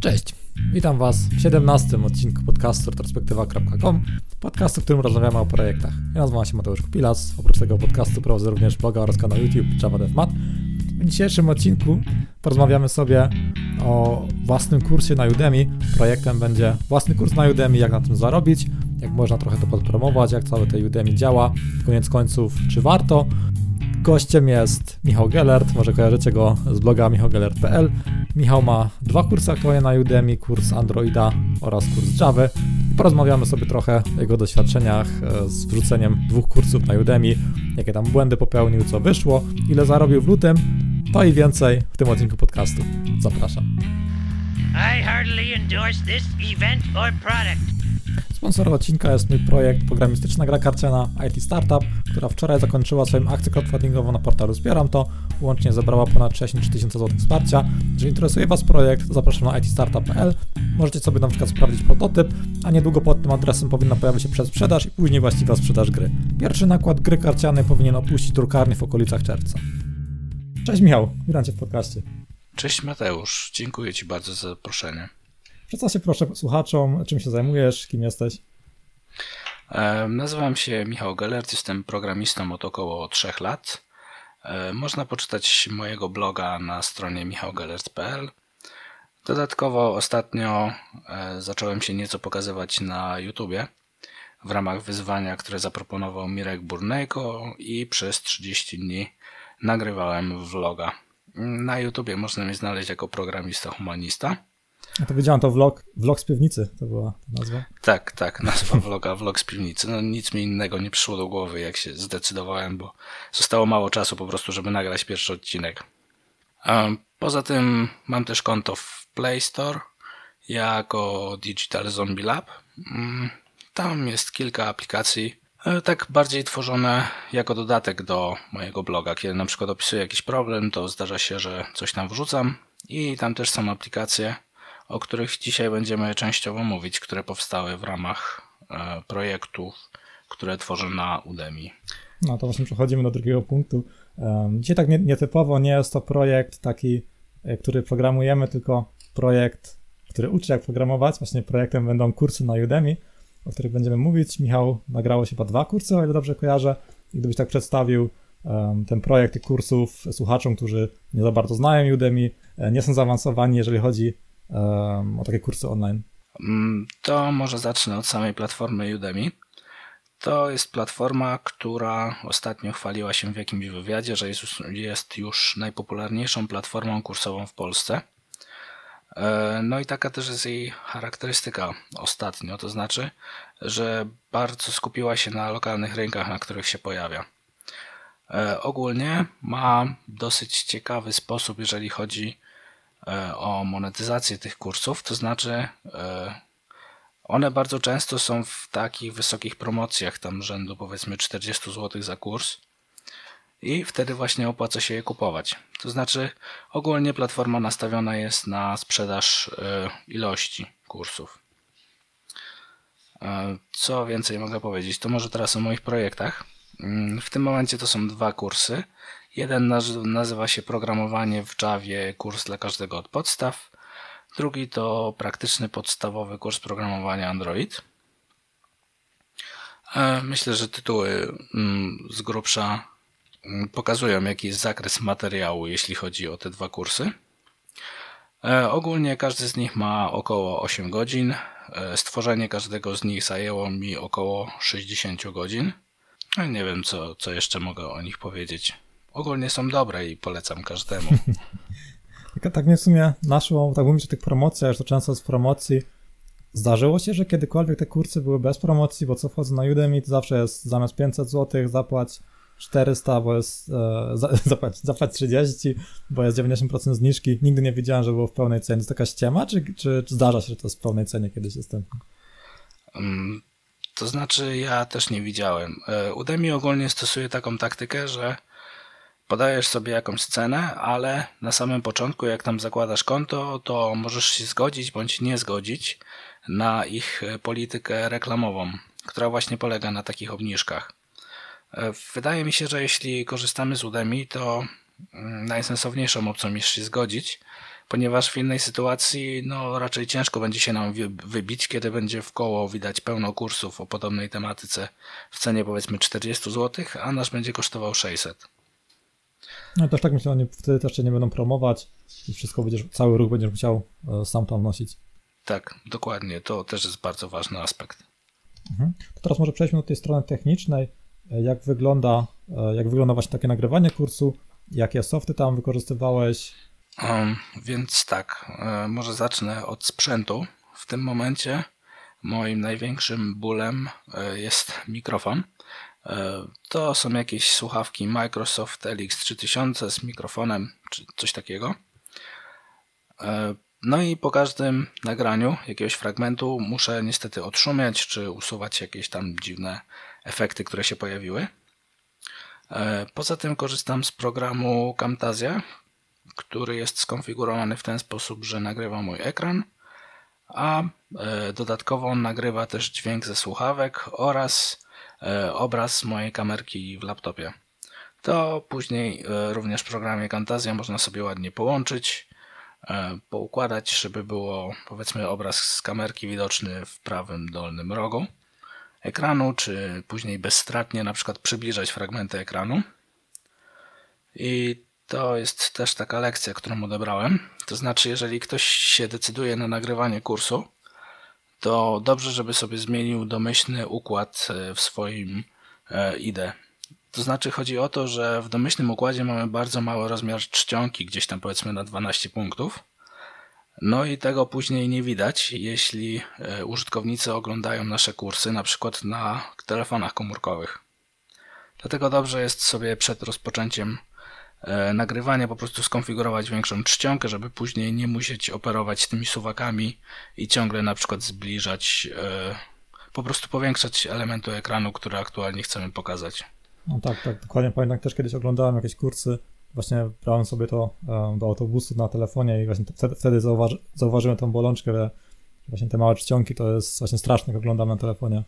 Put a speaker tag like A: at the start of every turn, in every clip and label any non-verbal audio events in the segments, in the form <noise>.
A: Cześć, witam Was w 17 odcinku podcastu retrospektywa.com, podcastu, w którym rozmawiamy o projektach. Ja nazywam się Mateusz Kupilas, oprócz tego podcastu prowadzę również bloga oraz kanał YouTube Java DevMat. W dzisiejszym odcinku porozmawiamy sobie o własnym kursie na Udemy. Projektem będzie własny kurs na Udemy, jak na tym zarobić, jak można trochę to podpromować, jak całe te Udemy działa, koniec końców, czy warto. Gościem jest Michał Gellert, może kojarzycie go z bloga michałgellert.pl. Michał ma dwa kursy aktualnie na Udemy, kurs Androida oraz kurs Java. Porozmawiamy sobie trochę o jego doświadczeniach e, z wrzuceniem dwóch kursów na Udemy, jakie tam błędy popełnił, co wyszło, ile zarobił w lutym, to i więcej w tym odcinku podcastu. Zapraszam. I heartily endorse this event or product. Sponsorem odcinka jest mój projekt programistyczna gra karciana IT Startup, która wczoraj zakończyła swoją akcję crowdfundingową na portalu Zbieram to. Łącznie zebrała ponad 63 tysiące złotych wsparcia. Jeżeli interesuje Was projekt, zapraszam na itstartup.pl. Możecie sobie na przykład sprawdzić prototyp, a niedługo pod tym adresem powinna pojawić się przedsprzedaż i później właściwa sprzedaż gry. Pierwszy nakład gry karcianej powinien opuścić drukarnię w okolicach czerwca. Cześć Michał, witam Cię w podcaście.
B: Cześć Mateusz, dziękuję Ci bardzo za zaproszenie.
A: Przedstaw się proszę słuchaczom, czym się zajmujesz, kim jesteś.
B: Nazywam się Michał Gellert, jestem programistą od około 3 lat. Można poczytać mojego bloga na stronie michałgellert.pl. Dodatkowo ostatnio e, zacząłem się nieco pokazywać na YouTubie w ramach wyzwania, które zaproponował Mirek Burnejko i przez 30 dni nagrywałem vloga. Na YouTubie można mnie znaleźć jako programista humanista.
A: Ja to wiedziałem, to vlog, vlog z piwnicy to była nazwa.
B: Tak, tak, nazwa vloga, vlog z piwnicy. No nic mi innego nie przyszło do głowy, jak się zdecydowałem, bo zostało mało czasu po prostu, żeby nagrać pierwszy odcinek. Poza tym mam też konto w Play Store jako Digital Zombie Lab. Mm, tam jest kilka aplikacji, e, tak bardziej tworzone jako dodatek do mojego bloga. Kiedy na przykład opisuję jakiś problem, to zdarza się, że coś tam wrzucam i tam też są aplikacje, o których dzisiaj będziemy częściowo mówić, które powstały w ramach e, projektów, które tworzę na Udemy.
A: No to właśnie przechodzimy do drugiego punktu. Dzisiaj tak nietypowo nie jest to projekt taki, e, który programujemy, tylko projekt, który uczy jak programować. Właśnie projektem będą kursy na Udemy, o których będziemy mówić. Michał nagrało się chyba dwa kursy, o ile dobrze kojarzę. I gdybyś tak przedstawił ten projekt tych kursów słuchaczom, którzy nie za bardzo znają Udemy, e, nie są zaawansowani, jeżeli chodzi o takie kursy online?
B: Mm, to może zacznę od samej platformy Udemy. To jest platforma, która ostatnio chwaliła się w jakimś wywiadzie, że jest, już najpopularniejszą platformą kursową w Polsce. E, no i taka też jest jej charakterystyka ostatnio, to znaczy, że bardzo skupiła się na lokalnych rynkach, na których się pojawia. E, ogólnie ma dosyć ciekawy sposób, jeżeli chodzi o monetyzację tych kursów, to znaczy e, one bardzo często są w takich wysokich promocjach, tam rzędu powiedzmy 40 zł za kurs i wtedy właśnie opłaca się je kupować. To znaczy ogólnie platforma nastawiona jest na sprzedaż e, ilości kursów. Co więcej mogę powiedzieć, to może teraz o moich projektach. Mm, w tym momencie to są dwa kursy. Jeden nazywa się Programowanie w Javie, kurs dla każdego od podstaw. Drugi to praktyczny podstawowy kurs programowania Android. E, myślę, że tytuły mm, z grubsza mm, pokazują, jaki jest zakres materiału, jeśli chodzi o te dwa kursy. E, ogólnie każdy z nich ma około 8 godzin. E, stworzenie każdego z nich zajęło mi około 60 godzin. Nie wiem, co, co jeszcze mogę o nich powiedzieć ogólnie są dobre i polecam każdemu. <laughs>
A: tak, tak mnie w sumie naszło, tak mówisz o tych promocjach, że to często z promocji. Zdarzyło się, że kiedykolwiek te kursy były bez promocji, bo co wchodzę na Udemy, to zawsze jest zamiast 500 zł zapłać 400, bo jest e, <laughs> zapłać, zapłać 30, bo jest 90% zniżki. Nigdy nie widziałem, że było w pełnej cenie. To jest taka ściema, czy, czy, czy zdarza się, że to jest w pełnej cenie kiedyś dostępne?
B: Um, to znaczy, ja też nie widziałem. E, Udemy ogólnie stosuje taką taktykę, że podajesz sobie jakąś cenę, ale na samym początku, jak tam zakładasz konto, to możesz się zgodzić bądź nie zgodzić na ich e, politykę reklamową, która właśnie polega na takich obniżkach. E, wydaje mi się, że jeśli korzystamy z Udemy, to mm, najsensowniejszą opcją jest się zgodzić, ponieważ w innej sytuacji no, raczej ciężko będzie się nam wybić, kiedy będzie w koło widać pełno kursów o podobnej tematyce w cenie powiedzmy 40 zł, a nasz będzie kosztował 600.
A: No też tak myślę, oni wtedy też cię nie będą promować i wszystko będziesz, cały ruch będziesz musiał e, sam tam nosić.
B: Tak, dokładnie. To też jest bardzo ważny aspekt.
A: Mhm. To teraz może przejdźmy do tej strony technicznej. E, jak wygląda, e, jak wygląda właśnie takie nagrywanie kursu? Jakie softy tam wykorzystywałeś?
B: Um, więc tak, może zacznę od sprzętu. W tym momencie moim największym bólem jest mikrofon. To są jakieś słuchawki Microsoft LX3000 z mikrofonem, czy coś takiego. No i po każdym nagraniu jakiegoś fragmentu muszę niestety odszumiać, czy usuwać jakieś tam dziwne efekty, które się pojawiły. Poza tym korzystam z programu Camtasia, który jest skonfigurowany w ten sposób, że nagrywa mój ekran, a e, dodatkowo nagrywa też dźwięk ze słuchawek oraz E, obraz mojej kamerki w laptopie. To później e, również w programie Camtasia można sobie ładnie połączyć, e, poukładać, żeby było powiedzmy obraz z kamerki widoczny w prawym dolnym rogu ekranu, czy później bezstratnie na przykład przybliżać fragmenty ekranu. I to jest też taka lekcja, którą odebrałem. To znaczy, jeżeli ktoś się decyduje na nagrywanie kursu, to dobrze, żeby sobie zmienił domyślny układ e, w swoim IDE. To znaczy chodzi o to, że w domyślnym układzie mamy bardzo mały rozmiar czcionki, gdzieś tam powiedzmy na 12 punktów. No i tego później nie widać, jeśli e, użytkownicy oglądają nasze kursy, na przykład na telefonach komórkowych. Dlatego dobrze jest sobie przed rozpoczęciem nagrywania po prostu skonfigurować większą czcionkę, żeby później nie musieć operować tymi suwakami i ciągle na przykład zbliżać, e, po prostu powiększać elementu ekranu, który aktualnie chcemy pokazać.
A: No tak, tak, dokładnie pamiętam też kiedyś oglądałem jakieś kursy, właśnie brałem sobie to e, do autobusu na telefonie i właśnie wtedy, wtedy zauważy, zauważyłem tą bolączkę, że właśnie te małe czcionki to jest właśnie straszne, jak oglądam na telefonie.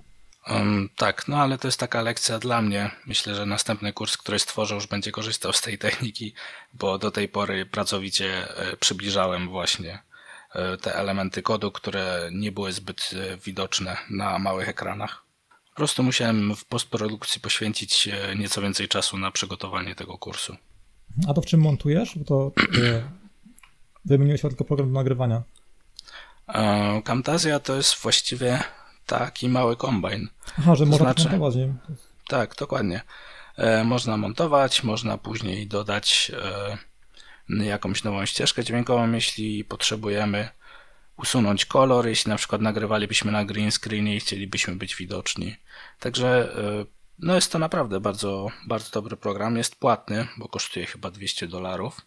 B: Um, tak, no ale to jest taka lekcja dla mnie. Myślę, że następny kurs, który stworzę, już będzie korzystał z tej <laughs> techniki, bo do tej pory pracowicie e, przybliżałem właśnie e, te elementy kodu, które nie były zbyt e, widoczne na małych ekranach. Po prostu musiałem w postprodukcji poświęcić nieco więcej czasu na przygotowanie tego kursu.
A: A to w czym montujesz? Bo to wymieniłeś tylko program do nagrywania.
B: Camtasia to jest właściwie taki mały kombajn.
A: Aha, że to można znaczy, montować nim.
B: Tak, dokładnie. E, można montować, można później dodać e, jakąś nową ścieżkę dźwiękową, jeśli potrzebujemy usunąć kolor, jeśli na przykład nagrywalibyśmy na green screenie i chcielibyśmy być widoczni. Także e, no jest to naprawdę bardzo, bardzo dobry program. Jest płatny, bo kosztuje chyba 200 dolarów.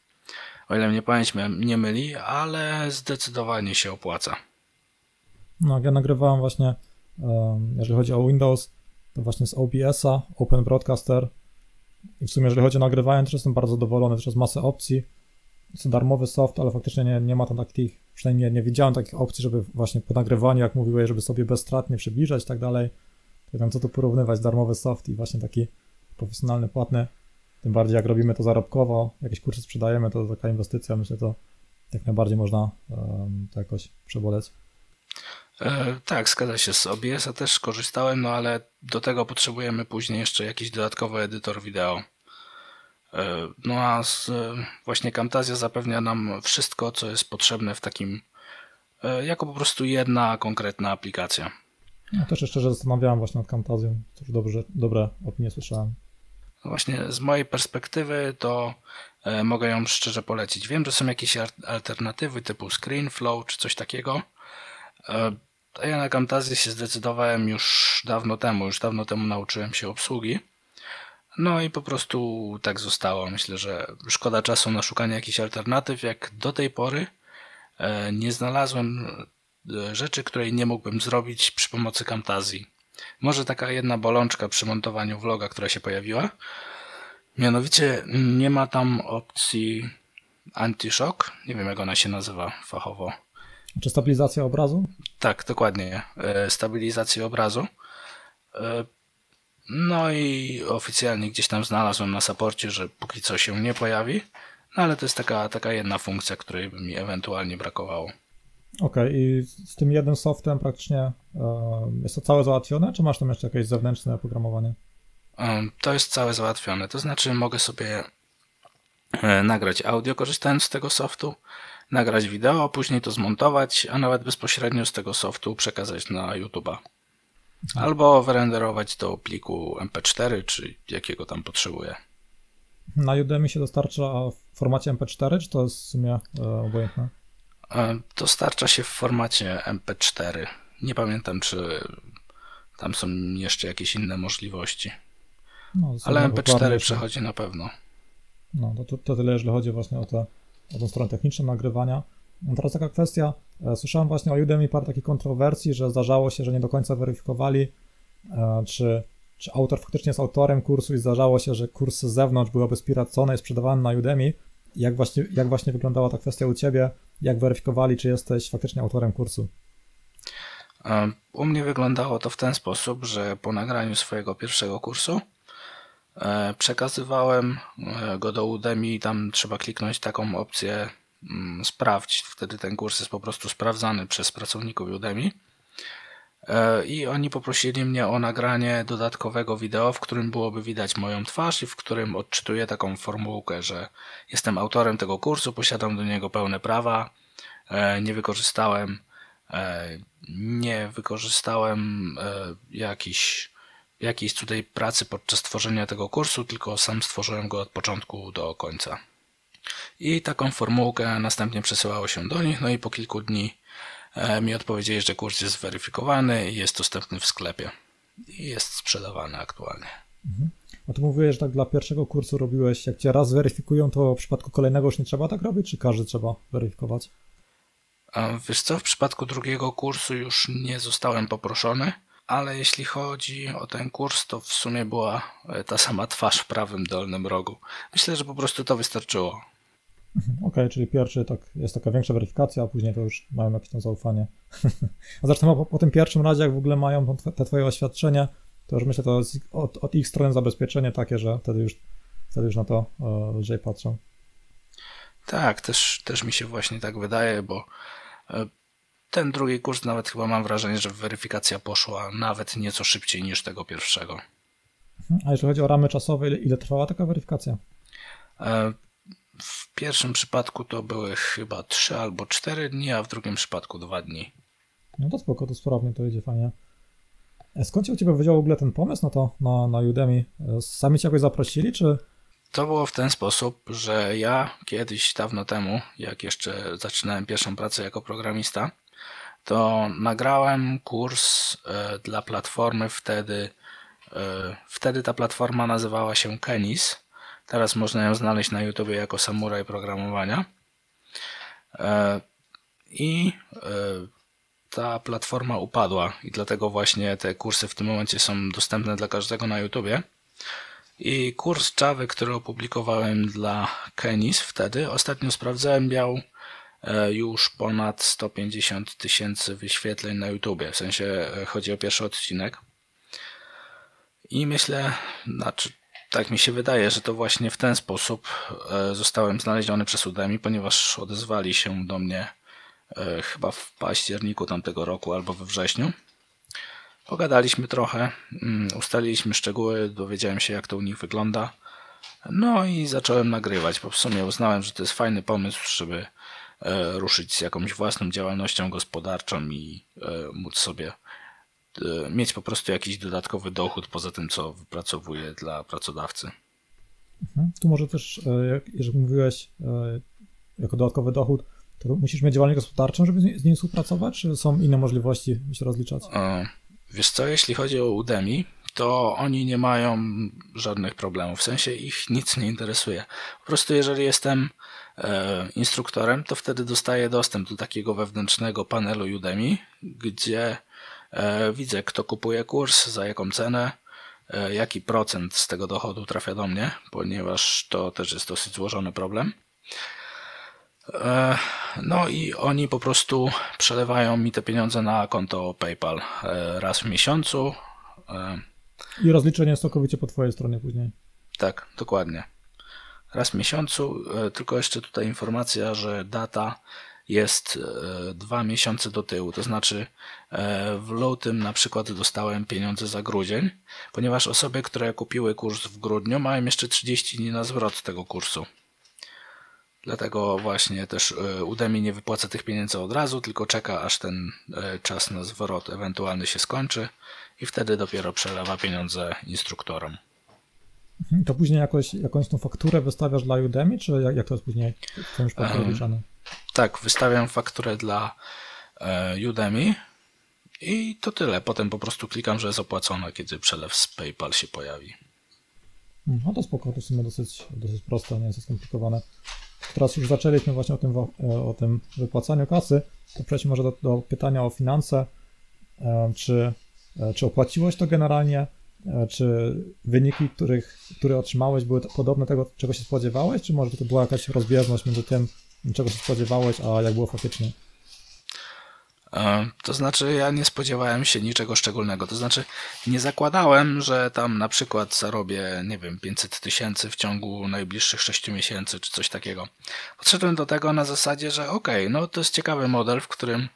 B: O ile mnie pamięć nie myli, ale zdecydowanie się opłaca.
A: No, ja nagrywałem właśnie jeżeli chodzi o Windows, to właśnie z OBS-a, Open Broadcaster. I w sumie, jeżeli chodzi o nagrywanie, też jestem bardzo zadowolony, też jest masę opcji. Jest darmowy soft, ale faktycznie nie, nie ma tam takich, przynajmniej nie, widziałem takich opcji, żeby właśnie po nagrywaniu, jak mówiłeś, żeby sobie bezstratnie przybliżać i tak dalej. To wiem, co tu porównywać, darmowy soft i właśnie taki profesjonalny, płatny. Tym bardziej jak robimy to zarobkowo, jakieś kursy sprzedajemy, to taka inwestycja, myślę, to jak najbardziej można um, to jakoś przeboleć.
B: E, tak, zgadza się. Z OBS-a też korzystałem, no ale do tego potrzebujemy później jeszcze jakiś dodatkowy edytor wideo. E, no a z, właśnie Camtasia zapewnia nam wszystko, co jest potrzebne w takim, e, jako po prostu jedna konkretna aplikacja.
A: Ja też jeszcze zastanawiałem właśnie nad Camtasią. Też dobrze, dobre opinie słyszałem.
B: Właśnie z mojej perspektywy to mogę ją szczerze polecić. Wiem, że są jakieś alternatywy typu ScreenFlow czy coś takiego, to ja na Camtasia się zdecydowałem już dawno temu, już dawno temu nauczyłem się obsługi. No i po prostu tak zostało. Myślę, że szkoda czasu na szukanie jakichś alternatyw, jak do tej pory e, nie znalazłem e, rzeczy, której nie mógłbym zrobić przy pomocy Camtazji. Może taka jedna bolączka przy montowaniu vloga, która się pojawiła. Mianowicie nie ma tam opcji anti-shock. Nie wiem jak ona się nazywa fachowo.
A: Czy stabilizacja obrazu?
B: Tak, dokładnie. E, stabilizacja obrazu. E, no i oficjalnie gdzieś tam znalazłem na saporcie, że póki co się nie pojawi. No ale to jest taka, taka jedna funkcja, której by mi ewentualnie brakowało.
A: Okej, okay, i z tym jednym softem praktycznie e, jest to całe załatwione, czy masz tam jeszcze jakieś zewnętrzne oprogramowanie?
B: To jest całe załatwione, to znaczy mogę sobie nagrać audio korzystając z tego softu, nagrać wideo, później to zmontować, a nawet bezpośrednio z tego softu przekazać na YouTube'a. Albo wyrenderować do pliku MP4, czy jakiego tam potrzebuję.
A: Na Udemy się dostarcza w formacie MP4, czy to jest w sumie e, obojętne?
B: E, dostarcza się w formacie MP4. Nie pamiętam, czy tam są jeszcze jakieś inne możliwości. No, Ale MP4 przechodzi na pewno.
A: No, to, to tyle, jeżeli chodzi właśnie o, te, tą stronę techniczną nagrywania. Teraz taka kwestia, e, słyszałem właśnie o Udemy parę takich kontrowersji, że zdarzało się, że nie do końca weryfikowali, e, czy, czy autor faktycznie jest autorem kursu i zdarzało się, że kurs z zewnątrz byłoby spiracony i sprzedawany na Udemy. Jak właśnie, jak właśnie wyglądała ta kwestia u Ciebie? Jak weryfikowali, czy jesteś faktycznie autorem kursu?
B: E, u mnie wyglądało to w ten sposób, że po nagraniu swojego pierwszego kursu przekazywałem e, go do Udemy i tam trzeba kliknąć taką opcję mm, sprawdź. Wtedy ten kurs jest po prostu sprawdzany przez pracowników Udemy. E, I oni poprosili mnie o nagranie dodatkowego wideo, w którym byłoby widać moją twarz i w którym odczytuję taką formułkę, że jestem autorem tego kursu, posiadam do niego pełne prawa, nie wykorzystałem nie wykorzystałem jakichś jakiejś tutaj pracy podczas tworzenia tego kursu, tylko sam stworzyłem go od początku do końca. I taką formułkę następnie przesyłało się do nich, no i po kilku dni e, mi odpowiedzieli, że kurs jest zweryfikowany i jest dostępny w sklepie. I jest sprzedawany aktualnie.
A: Mhm. A tu mówiłeś, że tak dla pierwszego kursu robiłeś, jak cię raz zweryfikują, to w przypadku kolejnego już nie trzeba tak robić, czy każdy trzeba weryfikować?
B: Wiesz co, w przypadku drugiego kursu już nie zostałem poproszony, ale jeśli chodzi o ten kurs, to w sumie była e, ta sama twarz w prawym dolnym rogu. Myślę, że po prostu to wystarczyło.
A: Mhm, okej, okay, czyli pierwszy tak, jest taka większa weryfikacja, a później to już mają jakieś tam zaufanie. <laughs> a zresztą po, po, tym pierwszym razie, jak w ogóle mają te twoje oświadczenia, to już myślę, to jest od, od ich strony zabezpieczenie takie, że wtedy już, wtedy już na to e, lżej patrzą.
B: Tak, też, też mi się właśnie tak wydaje, bo e, ten drugi kurs nawet chyba mam wrażenie, że weryfikacja poszła nawet nieco szybciej niż tego pierwszego.
A: A jeżeli chodzi o ramy czasowe, ile, ile trwała taka weryfikacja?
B: E, w pierwszym przypadku to były chyba 3 albo 4 dni, a w drugim przypadku 2 dni.
A: No to spoko, to sprawnie to idzie fajnie. E, skąd się u Ciebie wziął w ogóle ten pomysł na to, na, na Udemy? E, sami Cię jakoś zaprosili, czy...
B: To było w ten sposób, że ja kiedyś, dawno temu, jak jeszcze zaczynałem pierwszą pracę jako programista, to nagrałem kurs e, dla platformy wtedy. E, wtedy ta platforma nazywała się Kenis. Teraz można ją znaleźć na YouTube jako Samuraj Programowania. E, I ta platforma upadła i dlatego właśnie te kursy w tym momencie są dostępne dla każdego na YouTubie. I kurs Java, który opublikowałem dla Kenis wtedy, ostatnio sprawdzałem, miał już ponad 150 tysięcy wyświetleń na YouTubie, w sensie e, chodzi o pierwszy odcinek. I myślę, znaczy tak mi się wydaje, że to właśnie w ten sposób e, zostałem znaleziony przez Udemy, ponieważ odezwali się do mnie chyba w październiku tamtego roku albo we wrześniu. Pogadaliśmy trochę, mm, ustaliliśmy szczegóły, dowiedziałem się jak to u nich wygląda. No i zacząłem nagrywać, bo w sumie uznałem, że to jest fajny pomysł, żeby E, ruszyć z jakąś własną działalnością gospodarczą i e, móc sobie e, mieć po prostu jakiś dodatkowy dochód poza tym, co wypracowuje dla pracodawcy.
A: Mhm. Tu może też, jeżeli mówiłeś jako dodatkowy dochód, to musisz mieć działalność gospodarczą, żeby z nim współpracować, czy są inne możliwości, by się rozliczać?
B: Wiesz co, jeśli chodzi o Udemy, to oni nie mają żadnych problemów. W sensie ich nic nie interesuje. Po prostu jeżeli jestem e, instruktorem, to wtedy dostaję dostęp do takiego wewnętrznego panelu Udemy, gdzie e, widzę, kto kupuje kurs, za jaką cenę, e, jaki procent z tego dochodu trafia do mnie, ponieważ to też jest dosyć złożony problem. E, no i oni po prostu przelewają mi te pieniądze na konto PayPal e, raz w miesiącu.
A: E, I rozliczenie jest całkowicie po twojej stronie później.
B: Tak, dokładnie. Raz w miesiącu, e, tylko jeszcze tutaj informacja, że data jest e, dwa miesiące do tyłu. To znaczy e, w lutym na przykład dostałem pieniądze za grudzień, ponieważ osoby, które kupiły kurs w grudniu mają jeszcze 30 dni na zwrot tego kursu. Dlatego właśnie też Udemy nie wypłaca tych pieniędzy od razu, tylko czeka aż ten czas na zwrot ewentualny się skończy i wtedy dopiero przelewa pieniądze instruktorom.
A: Mhm. To później jakoś, jakąś tą fakturę wystawiasz dla Udemy, czy jak, jak to jest później w tym przypadku rozliczane?
B: Tak, wystawiam fakturę dla e, Udemy i to tyle. Potem po prostu klikam, że jest opłacone, kiedy przelew z PayPal się pojawi.
A: No to spoko, to w sumie dosyć, dosyć proste, nie jest skomplikowane. Teraz już zaczęliśmy właśnie o tym, e, o tym wypłacaniu kasy, to przejdźmy może do, do pytania o finanse. E, czy, czy opłaciłeś to generalnie? Czy wyniki, których, które otrzymałeś, były podobne tego, czego się spodziewałeś, czy może to była jakaś rozbieżność między tym, czego się spodziewałeś, a jak było faktycznie?
B: E, to znaczy, ja nie spodziewałem się niczego szczególnego. To znaczy, nie zakładałem, że tam na przykład zarobię, nie wiem, 500 tysięcy w ciągu najbliższych 6 miesięcy, czy coś takiego. Podszedłem do tego na zasadzie, że okej, okay, no to jest ciekawy model, w którym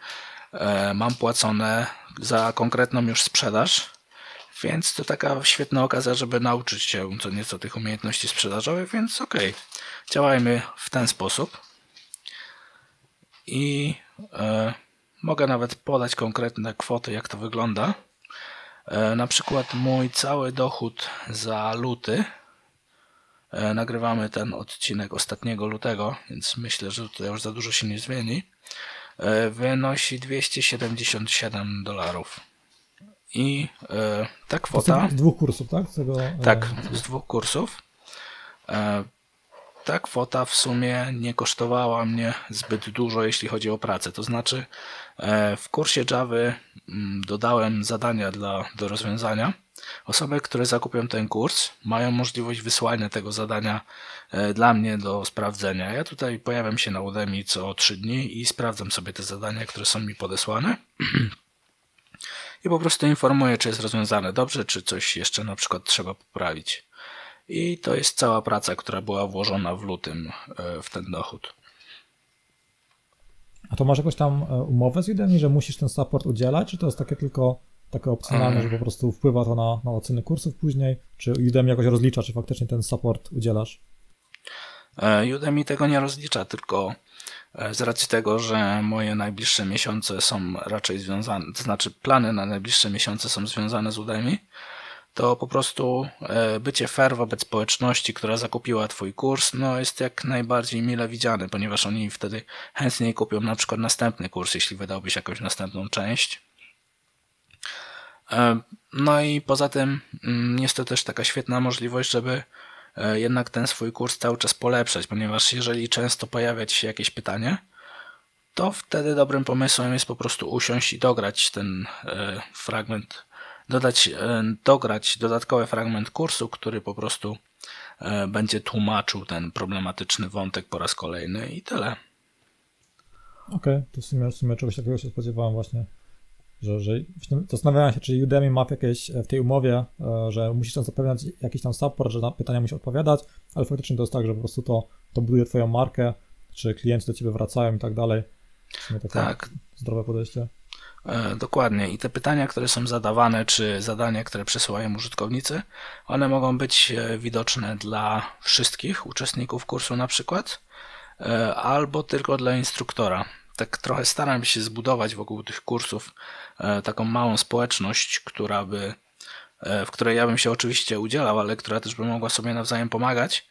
B: e, mam płacone za konkretną już sprzedaż więc to taka świetna okazja, żeby nauczyć się co nieco tych umiejętności sprzedażowych, więc okej, okay. działajmy w ten sposób. I e, mogę nawet podać konkretne kwoty, jak to wygląda. E, na przykład mój cały dochód za luty. E, nagrywamy ten odcinek ostatniego lutego, więc myślę, że tutaj już za dużo się nie zmieni. E, wynosi 277 dolarów. I e, ta kwota.
A: Z dwóch kursów, tak? Z tego,
B: e, tak, z dwóch kursów. E, ta kwota w sumie nie kosztowała mnie zbyt dużo, jeśli chodzi o pracę. To znaczy, e, w kursie Java mm, dodałem zadania dla, do rozwiązania. Osoby, które zakupią ten kurs, mają możliwość wysłania tego zadania e, dla mnie do sprawdzenia. Ja tutaj pojawiam się na Udemy co 3 dni i sprawdzam sobie te zadania, które są mi podesłane. <clears throat> i po prostu informuję, czy jest rozwiązane dobrze, czy coś jeszcze na przykład trzeba poprawić. I to jest cała praca, która była włożona w lutym e, w ten dochód.
A: A to masz jakąś tam e, umowę z Udemy, że musisz ten support udzielać, czy to jest takie tylko takie opcjonalne, że po prostu wpływa to na, na oceny kursów później, czy Udemy jakoś rozlicza, czy faktycznie ten support udzielasz?
B: E, Udemy tego nie rozlicza, tylko z racji tego, że moje najbliższe miesiące są raczej związane, to znaczy plany na najbliższe miesiące są związane z Udemy, to po prostu e, bycie fair wobec społeczności, która zakupiła Twój kurs, no jest jak najbardziej mile widziane, ponieważ oni wtedy chętniej kupią na przykład następny kurs, jeśli wydałbyś jakąś następną część. E, no i poza tym mm, jest to też taka świetna możliwość, żeby E, jednak ten swój kurs cały czas polepszać, ponieważ jeżeli często pojawia Ci się jakieś pytanie, to wtedy dobrym pomysłem jest po prostu usiąść i dograć ten e, fragment, dodać, e, dograć dodatkowy fragment kursu, który po prostu będzie tłumaczył ten problematyczny wątek po raz kolejny i tyle.
A: Okej, okay, to w sumie, w sumie czegoś takiego się spodziewałem właśnie że, że zastanawiałem się, czy Udemy ma jakieś w tej umowie, e, że musisz tam zapewniać jakiś tam support, że na pytania musi odpowiadać, ale faktycznie to jest tak, że po prostu to, to buduje twoją markę, czy klienci do ciebie wracają i tak dalej. Tak. Zdrowe podejście.
B: E, dokładnie. I te pytania, które są zadawane, czy zadania, które przesyłają użytkownicy, one mogą być e, widoczne dla wszystkich uczestników kursu na przykład, albo tylko dla instruktora tak trochę staram się zbudować wokół tych kursów e, taką małą społeczność, która by, e, w której ja bym się oczywiście udzielał, ale która też by mogła sobie nawzajem pomagać.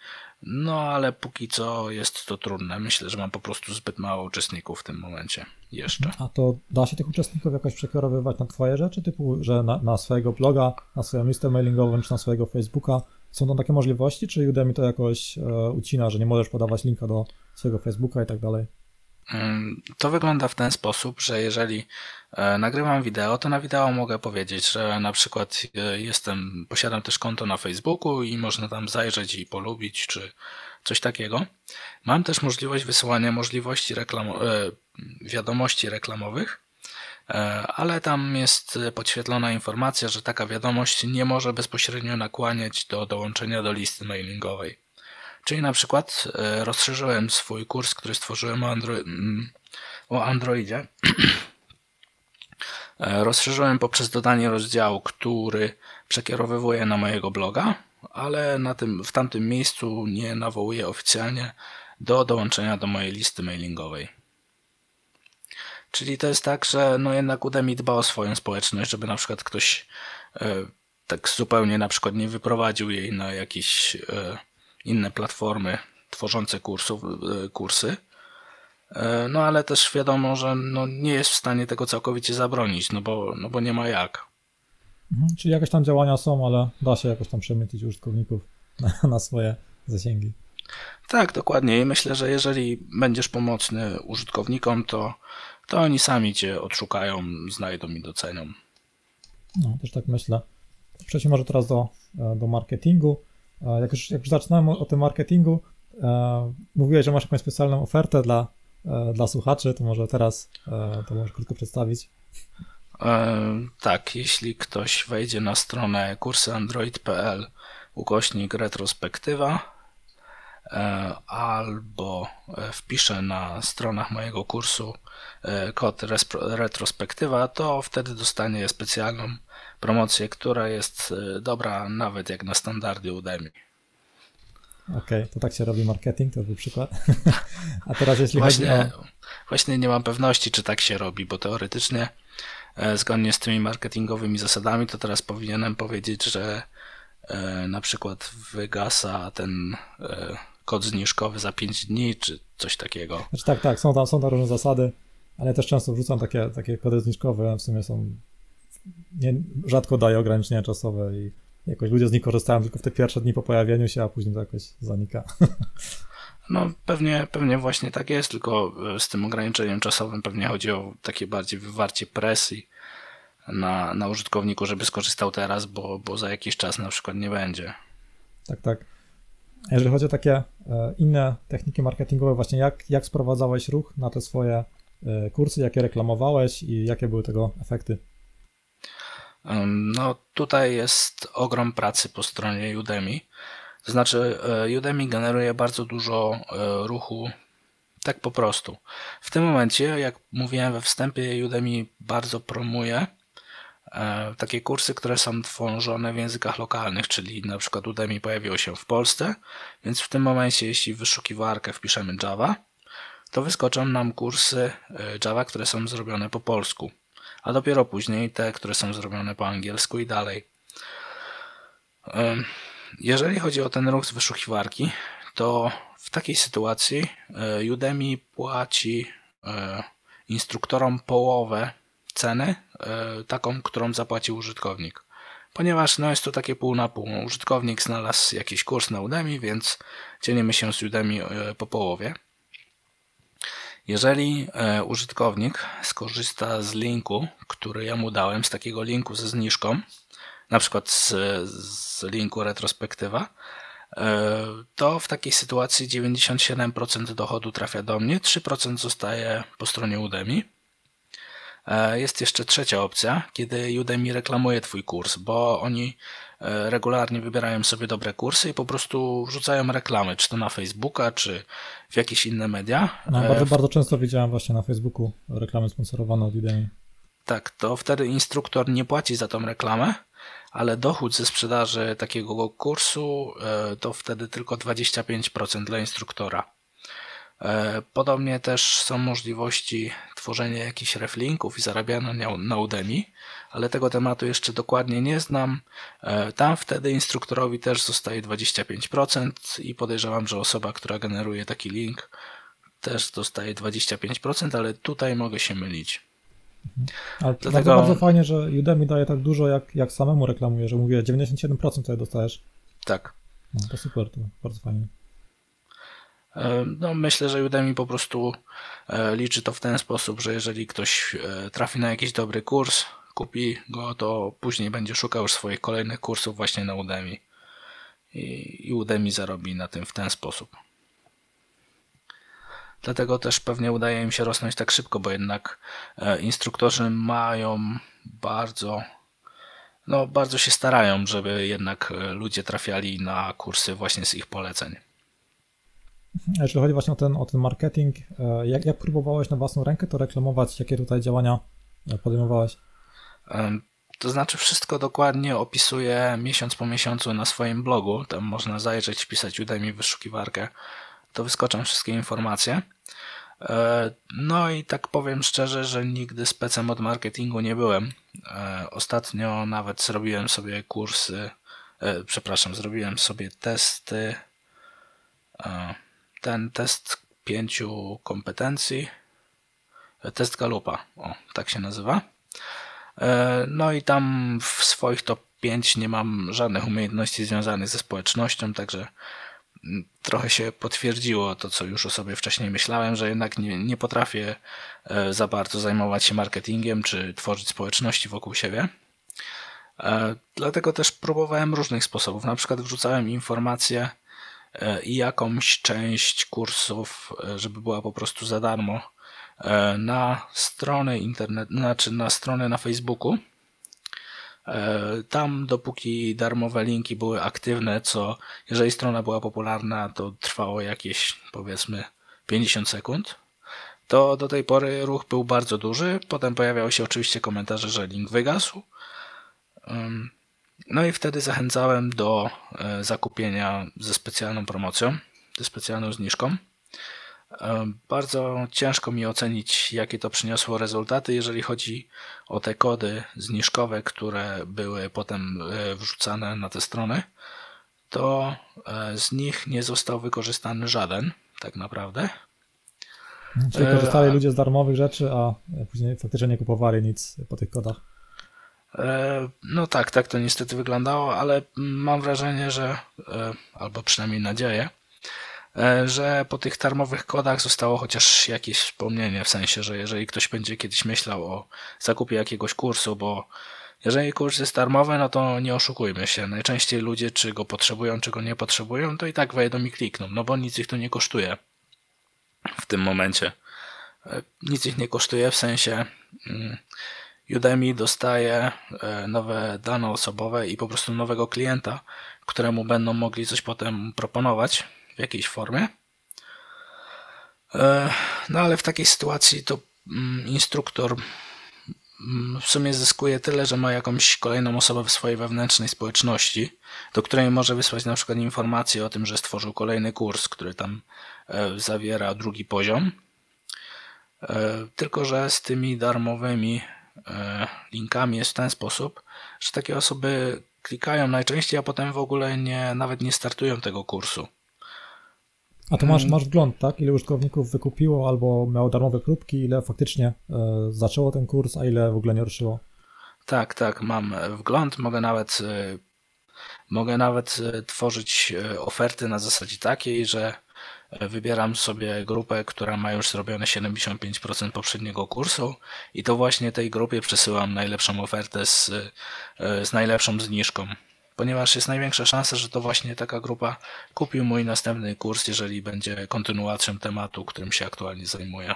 B: No ale póki co jest to trudne. Myślę, że mam po prostu zbyt mało uczestników w tym momencie jeszcze.
A: A to da się tych uczestników jakoś przekierowywać na twoje rzeczy, typu, że na, na swojego bloga, na swoją listę mailingową, czy na swojego Facebooka? Są tam takie możliwości, czy Udemy to jakoś e, ucina, że nie możesz podawać linka do swojego Facebooka i tak dalej?
B: To wygląda w ten sposób, że jeżeli e, nagrywam wideo, to na wideo mogę powiedzieć, że na przykład e, jestem, posiadam też konto na Facebooku i można tam zajrzeć i polubić, czy coś takiego. Mam też możliwość wysyłania możliwości reklam, e, wiadomości reklamowych, ale tam jest podświetlona informacja, że taka wiadomość nie może bezpośrednio nakłaniać do dołączenia do listy mailingowej. Czyli na przykład e, rozszerzyłem swój kurs, który stworzyłem o, Andro mm, o Androidzie. E, rozszerzyłem poprzez dodanie rozdziału, który przekierowywuje na mojego bloga, ale na tym, w tamtym miejscu nie nawołuję oficjalnie do dołączenia do mojej listy mailingowej. Czyli to jest tak, że no jednak Udemy dba o swoją społeczność, żeby na przykład ktoś e, tak zupełnie na przykład nie wyprowadził jej na jakieś e, inne platformy tworzące kursów, e, kursy. E, no ale też wiadomo, że no, nie jest w stanie tego całkowicie zabronić, no bo, no bo nie ma jak.
A: Mhm, czyli jakieś tam działania są, ale da się jakoś tam przemycić użytkowników <laughs> na, na swoje zasięgi.
B: Tak, dokładnie. I myślę, że jeżeli będziesz pomocny użytkownikom, to, to oni sami cię odszukają, znajdą i docenią.
A: No, też tak myślę. Przejdźmy może teraz do, e, do marketingu. E, jak już, jak już zaczynałem o, tym marketingu, e, mówiłeś, że masz jakąś specjalną ofertę dla, e, dla słuchaczy, to może teraz to możesz krótko przedstawić.
B: Tak, jeśli ktoś wejdzie na stronę kursyandroid.pl ukośnik retrospektywa albo e, wpisze na stronach mojego kursu e, kod retrospektywa, to wtedy dostanie specjalną promocję, która jest e, dobra nawet jak na standardy Udemy.
A: Okej, to tak się robi marketing, to był przykład. <laughs> A teraz jeśli
B: Właśnie,
A: chodzi o...
B: właśnie nie mam pewności, czy tak się robi, bo teoretycznie e, zgodnie z tymi marketingowymi zasadami, to teraz powinienem powiedzieć, że e, na przykład wygasa ten e, kod zniżkowy za 5 dni, czy coś takiego.
A: Znaczy tak, tak, są tam, są tam różne zasady, ale ja też często wrzucam takie, takie kody zniżkowe, w sumie są... Nie, rzadko daję ograniczenia czasowe i jakoś ludzie z nich korzystają tylko w te pierwsze dni po pojawieniu się, a później to jakoś zanika. <laughs>
B: No pewnie, pewnie właśnie tak jest, tylko e, z tym ograniczeniem czasowym pewnie chodzi o takie bardziej wywarcie presji na, na użytkowniku, żeby skorzystał teraz, bo, bo za jakiś czas na przykład nie będzie.
A: Tak, tak. Jeżeli chodzi o takie e, inne techniki marketingowe, właśnie jak, jak sprowadzałeś ruch na te swoje e, kursy, jakie reklamowałeś i jakie były tego efekty?
B: No tutaj jest ogrom pracy po stronie Udemy. Znaczy e, Udemy generuje bardzo dużo ruchu tak po prostu. W tym momencie, jak mówiłem we wstępie, Udemy bardzo promuje takie kursy, które są tworzone w językach lokalnych, czyli na przykład Udemy pojawiło się w Polsce, więc w tym momencie, jeśli w wyszukiwarkę wpiszemy Java, to wyskoczą nam kursy e, Java, które są zrobione po polsku, a dopiero później te, które są zrobione po angielsku i dalej. Em, Jeżeli chodzi o ten ruch z wyszukiwarki, to w takiej sytuacji e, Udemy płaci e, instruktorom połowę ceny, e, taką, którą zapłacił użytkownik. Ponieważ no, jest to takie pół na pół. Użytkownik znalazł jakiś kurs na Udemy, więc dzielimy się z Udemy e, po połowie. Jeżeli e, użytkownik skorzysta z linku, który ja mu dałem, z takiego linku ze zniżką, na przykład z, z linku retrospektywa, to w takiej sytuacji 97% dochodu trafia do mnie, 3% zostaje po stronie Udemy. E, Jest jeszcze trzecia opcja, kiedy Udemy reklamuje Twój kurs, bo oni e, regularnie wybierają sobie dobre kursy i po prostu wrzucają reklamy, czy to na Facebooka, czy w jakieś inne media.
A: No,
B: E,
A: bardzo, bardzo często widziałem właśnie na Facebooku reklamy sponsorowane od Udemy.
B: Tak, to wtedy instruktor nie płaci za tą reklamę, ale dochód ze sprzedaży takiego kursu to wtedy tylko 25% dla instruktora. E, Podobnie też są możliwości tworzenia jakichś reflinków i zarabiania na- Udemy, ale tego tematu jeszcze dokładnie nie znam. E, Tam wtedy instruktorowi też zostaje 25% i podejrzewam, że osoba, która generuje taki link też dostaje 25%, ale tutaj mogę się mylić.
A: Ale
B: Dlatego-
A: bardzo, bardzo fajnie, że Udemy daje tak dużo, jak, jak samemu reklamuje, że mówię 97% tutaj dostajesz.
B: Tak.
A: No, to super, to bardzo fajnie.
B: E, No, myślę, że Udemy po prostu e, liczy to w ten sposób, że jeżeli ktoś e, trafi na jakiś dobry kurs, kupi go, to później będzie szukał już swoich kolejnych kursów właśnie na Udemy. I, Udemy zarobi na tym w ten sposób. Dlatego też pewnie udaje im się rosnąć tak szybko, bo jednak instruktorzy mają bardzo, no bardzo się starają, żeby jednak ludzie trafiali na kursy właśnie z ich poleceń.
A: Jeżeli chodzi właśnie o ten, o ten marketing, e, jak, jak próbowałeś na własną rękę to reklamować? Jakie tutaj działania e, podejmowałeś?
B: To znaczy wszystko dokładnie opisuję miesiąc po miesiącu na swoim blogu. Tam można zajrzeć, wpisać Udemy wyszukiwarkę. To wyskoczą wszystkie informacje. E, no i tak powiem szczerze, że nigdy specem od marketingu nie byłem. Ostatnio nawet zrobiłem sobie kursy, przepraszam, zrobiłem sobie testy. Ten test pięciu kompetencji. Test Galupa, o, tak się nazywa. No i tam w swoich top 5 nie mam żadnych umiejętności związanych ze społecznością, także trochę się potwierdziło to, co już o sobie wcześniej myślałem, że jednak nie, nie potrafię e, za bardzo zajmować się marketingiem czy tworzyć społeczności wokół siebie. E, dlatego też próbowałem różnych sposobów. Na przykład wrzucałem informacje e, i jakąś część kursów, żeby była po prostu za darmo na strony internet, znaczy na strony na Facebooku E, tam dopóki darmowe linki były aktywne, co jeżeli strona była popularna, to trwało jakieś powiedzmy 50 sekund, to do tej pory ruch był bardzo duży. Potem pojawiały się oczywiście komentarze, że link wygasł. No i wtedy zachęcałem do e, zakupienia ze specjalną promocją, ze specjalną zniżką. Bardzo ciężko mi ocenić, jakie to przyniosło rezultaty, jeżeli chodzi o te kody zniżkowe, które były potem e, wrzucane na te strony. To e, z nich nie został wykorzystany żaden, tak naprawdę.
A: Czyli korzystali e, ludzie z darmowych rzeczy, a później faktycznie nie kupowali nic po tych kodach.
B: No tak, tak to niestety wyglądało, ale mam wrażenie, że, albo przynajmniej nadzieję, E, że po tych darmowych kodach zostało chociaż jakieś wspomnienie, w sensie, że jeżeli ktoś będzie kiedyś myślał o zakupie jakiegoś kursu, bo jeżeli kurs jest darmowy, no to nie oszukujmy się. Najczęściej ludzie, czy go potrzebują, czy go nie potrzebują, to i tak wejdą i klikną, no bo nic ich to nie kosztuje w tym momencie. E, nic ich nie kosztuje, w sensie mm, Udemy dostaje e, nowe dane osobowe i po prostu nowego klienta, któremu będą mogli coś potem proponować w jakiejś formie. E, no ale w takiej sytuacji to mm, instruktor mm, w sumie zyskuje tyle, że ma jakąś kolejną osobę w swojej wewnętrznej społeczności, do której może wysłać na przykład informację o tym, że stworzył kolejny kurs, który tam e, zawiera drugi poziom. Tylko, że z tymi darmowymi linkami jest w ten sposób, że takie osoby klikają najczęściej, a potem w ogóle nie, nawet nie startują tego kursu.
A: A to masz, masz wgląd, tak? Ile użytkowników wykupiło albo miało darmowe próbki, ile faktycznie e, zaczęło ten kurs, a ile w ogóle nie ruszyło?
B: Tak, tak, mam wgląd. Mogę nawet, e, mogę nawet e, tworzyć e, oferty na zasadzie takiej, że wybieram sobie grupę, która ma już zrobione 75% poprzedniego kursu i to właśnie tej grupie przesyłam najlepszą ofertę z, z najlepszą zniżką ponieważ jest największa szansa, że to właśnie taka grupa kupi mój następny kurs, jeżeli będzie kontynuacją tematu, którym się aktualnie zajmuję.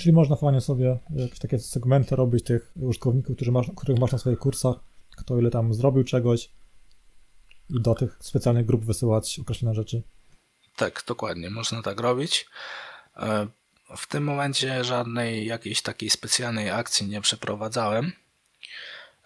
A: Czyli można fajnie sobie jakieś takie segmenty robić tych użytkowników, którzy masz, których masz na swoich kursach, kto ile tam zrobił czegoś i do tych specjalnych grup wysyłać określone rzeczy.
B: Tak, dokładnie, można tak robić. E, w tym momencie żadnej jakiejś takiej specjalnej akcji nie przeprowadzałem.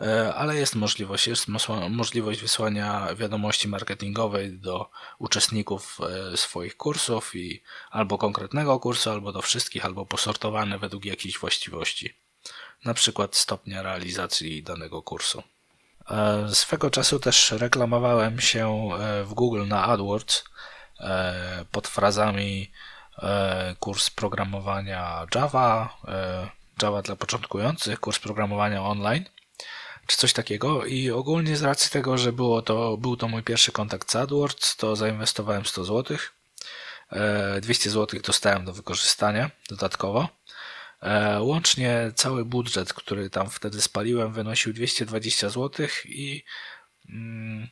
B: E, ale jest możliwość, jest możliwość wysłania wiadomości marketingowej do uczestników e, swoich kursów i albo konkretnego kursu, albo do wszystkich, albo posortowane według jakichś właściwości, na przykład stopnia realizacji danego kursu. Swego czasu też reklamowałem się w Google na AdWords pod frazami kurs programowania Java, Java dla początkujących, kurs programowania online czy coś takiego i ogólnie z racji tego, że było to, był to mój pierwszy kontakt z AdWords, to zainwestowałem 100 zł. 200 zł dostałem do wykorzystania dodatkowo. E, łącznie cały budżet, który tam wtedy spaliłem, wynosił 220 zł i mm,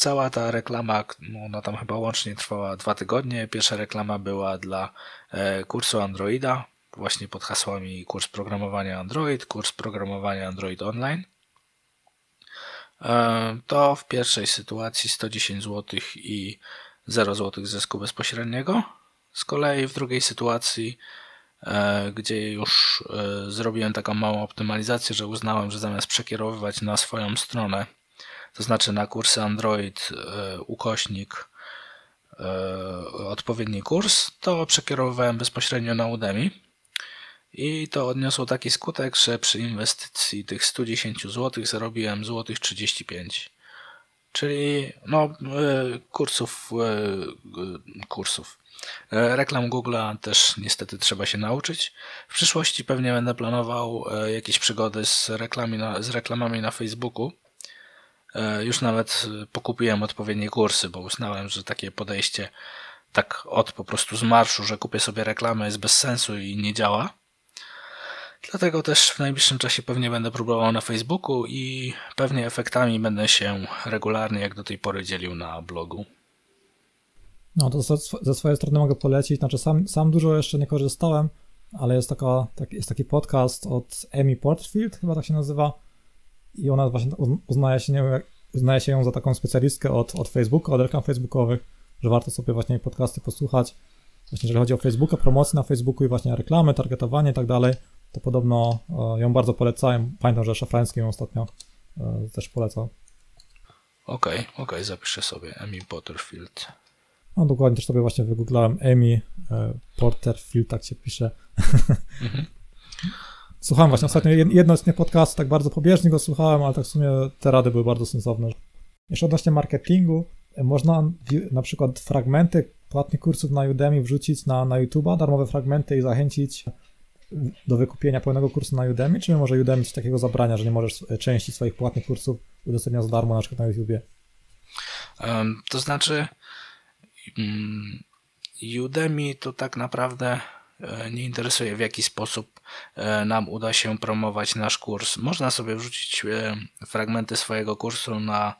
B: cała ta reklama, ona tam chyba łącznie trwała dwa tygodnie. Pierwsza reklama była dla e, kursu Androida, właśnie pod hasłami kurs programowania Android, kurs programowania Android Online. E, to w pierwszej sytuacji 110 zł i 0 zł zysku bezpośredniego. Z kolei w drugiej sytuacji, e, gdzie już zrobiłem taką małą optymalizację, że uznałem, że zamiast przekierowywać na swoją stronę, to znaczy na kursy Android e, ukośnik odpowiedni kurs, to przekierowywałem bezpośrednio na Udemy. I to odniosło taki skutek, że przy inwestycji tych 110 zł zarobiłem złotych 35. Czyli no, kursów, kursów, E, reklam Google'a też niestety trzeba się nauczyć. W przyszłości pewnie będę planował e, jakieś przygody z, reklamy na, z reklamami na Facebooku. E, już nawet pokupiłem odpowiednie kursy, bo uznałem, że takie podejście tak od po prostu z marszu, że kupię sobie reklamę jest bez sensu i nie działa. Dlatego też w najbliższym czasie pewnie będę próbował na Facebooku i pewnie efektami będę się regularnie jak do tej pory dzielił na blogu.
A: No to ze swojej strony mogę polecić, znaczy sam, sam dużo jeszcze nie korzystałem, ale jest, taka, tak, jest taki podcast od Amy Porterfield, chyba tak się nazywa i ona właśnie uznaje się, nie, uznaje się ją za taką specjalistkę od, od Facebooka, od reklam facebookowych, że warto sobie właśnie jej podcasty posłuchać. Właśnie jeżeli chodzi o Facebooka, promocję na Facebooku i właśnie reklamy, targetowanie i tak dalej, to podobno e, ją bardzo polecałem. Pamiętam, że Szafrański ją ostatnio e, też polecał.
B: Okej, okay, okej, okay, zapiszę sobie Amy Porterfield.
A: No dokładnie też sobie właśnie wygooglałem Amy e, Porterfield, tak się pisze. Mhm. <laughs> Słuchałem właśnie ostatnio jedno z tych podcastów, tak bardzo pobieżnie go słuchałem, ale tak w sumie te rady były bardzo sensowne. Jeszcze odnośnie marketingu, e, można na przykład fragmenty płatnych kursów na Udemy wrzucić na, na YouTube'a, darmowe fragmenty i zachęcić do wykupienia pełnego kursu na Udemy, czy może Udemy coś takiego zabrania, że nie możesz e, części swoich płatnych kursów udostępniać za darmo na przykład na YouTubie?
B: Um, to znaczy, Mm, Udemy to tak naprawdę nie interesuje w jaki sposób e, nam uda się promować nasz kurs. Można sobie wrzucić e, fragmenty swojego kursu na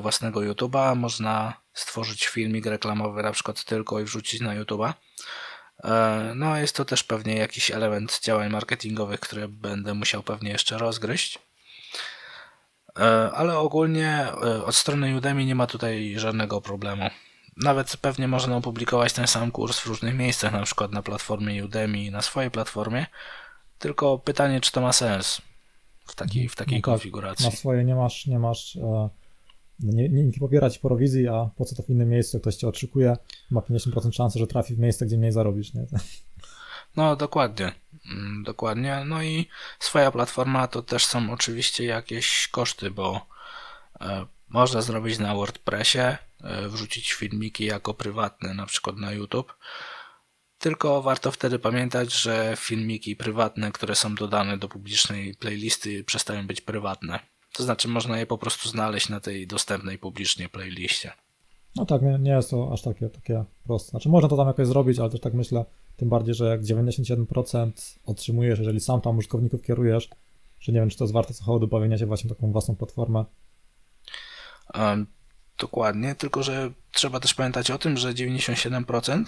B: własnego YouTube'a, można stworzyć filmik reklamowy na przykład tylko i wrzucić na YouTube'a. No, jest to też pewnie jakiś element działań marketingowych, które będę musiał pewnie jeszcze rozgryźć. Ale ogólnie od strony Udemy nie ma tutaj żadnego problemu nawet pewnie można opublikować ten sam kurs w różnych miejscach, na przykład na platformie Udemy na swojej platformie. Tylko pytanie, czy to ma sens w takiej, w takiej no tak, konfiguracji.
A: Na swoje nie masz, nie masz e, nie, nie, nie pobierać prowizji, a po co to w innym miejscu, ktoś cię oczekuje, ma 50% szansy, że trafi w miejsce, gdzie mniej zarobisz, nie? <laughs>
B: No, dokładnie. Mm, dokładnie. No i swoja platforma to też są oczywiście jakieś koszty, bo e, można zrobić na WordPressie, wrzucić filmiki jako prywatne, na przykład na YouTube. Tylko warto wtedy pamiętać, że filmiki prywatne, które są dodane do publicznej playlisty, przestają być prywatne. To znaczy, można je po prostu znaleźć na tej dostępnej publicznie playliście.
A: No tak, nie, nie jest to aż takie, takie proste. Znaczy, można to tam jakoś zrobić, ale też tak myślę, tym bardziej, że jak 97% otrzymujesz, jeżeli sam tam użytkowników kierujesz, że nie wiem, czy to jest warte co hołdu bawienia się właśnie taką własną platformę,
B: Dokładnie, tylko że trzeba też pamiętać o tym, że 97%,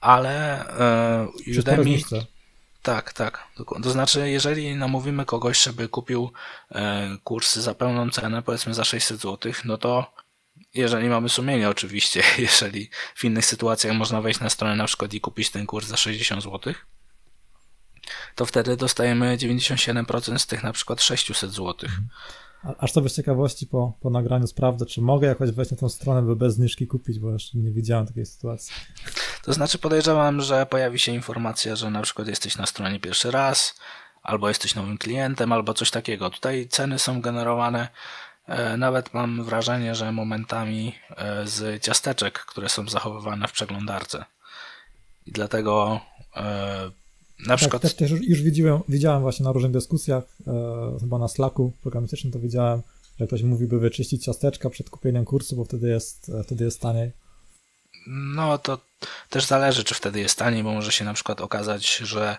B: ale e, Udemy... Tak, tak. To znaczy, jeżeli namówimy kogoś, żeby kupił e, kursy za pełną cenę, powiedzmy za 600 zł, no to jeżeli mamy sumienie oczywiście, <laughs> jeżeli w innych sytuacjach można wejść na stronę na przykład i kupić ten kurs za 60 zł, to wtedy dostajemy 97% z tych na przykład 600 zł. Mhm.
A: Aż to bez ciekawości po, po nagraniu sprawdzę, czy mogę jakoś wejść na tą stronę, by bez zniżki kupić, bo jeszcze nie widziałem takiej sytuacji.
B: To znaczy podejrzewam, że pojawi się informacja, że na przykład jesteś na stronie pierwszy raz, albo jesteś nowym klientem, albo coś takiego. Tutaj ceny są generowane, e, nawet mam wrażenie, że momentami e, z ciasteczek, które są zachowywane w przeglądarce. I dlatego na tak, przykład...
A: Też, też już widziałem, widziałem właśnie na różnych dyskusjach, e, chyba na Slacku programistycznym to widziałem, że ktoś mówiłby wyczyścić ciasteczka przed kupieniem kursu, bo wtedy jest, e, wtedy jest taniej.
B: No to też zależy, czy wtedy jest taniej, bo może się na przykład okazać, że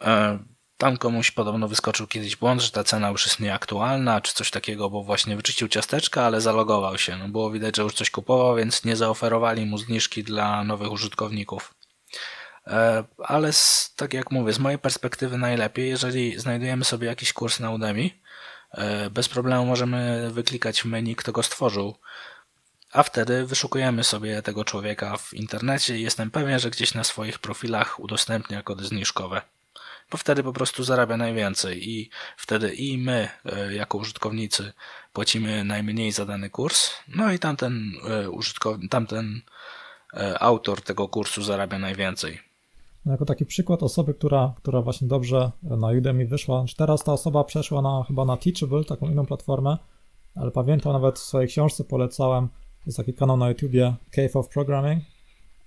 B: e, tam komuś podobno wyskoczył kiedyś błąd, że ta cena już jest nieaktualna, czy coś takiego, bo właśnie wyczyścił ciasteczka, ale zalogował się. No było widać, że już coś kupował, więc nie zaoferowali mu zniżki dla nowych użytkowników. E, ale z, tak jak mówię, z mojej perspektywy najlepiej, jeżeli znajdujemy sobie jakiś kurs na Udemy, e, bez problemu możemy wyklikać menu, kto go stworzył. a wtedy wyszukujemy sobie tego człowieka w internecie i jestem pewien, że gdzieś na swoich profilach udostępnia kody zniżkowe. Bo wtedy po prostu zarabia najwięcej i wtedy i my, e, jako użytkownicy, płacimy najmniej za dany kurs, no i tamten użytkownik, tamten autor tego kursu zarabia najwięcej.
A: No jako taki przykład osoby, która, która właśnie dobrze na Udemy wyszła, teraz ta osoba przeszła na, chyba na Teachable, taką inną platformę, ale pamiętam nawet w swojej książce polecałem, jest taki kanał na YouTubie Cave of Programming,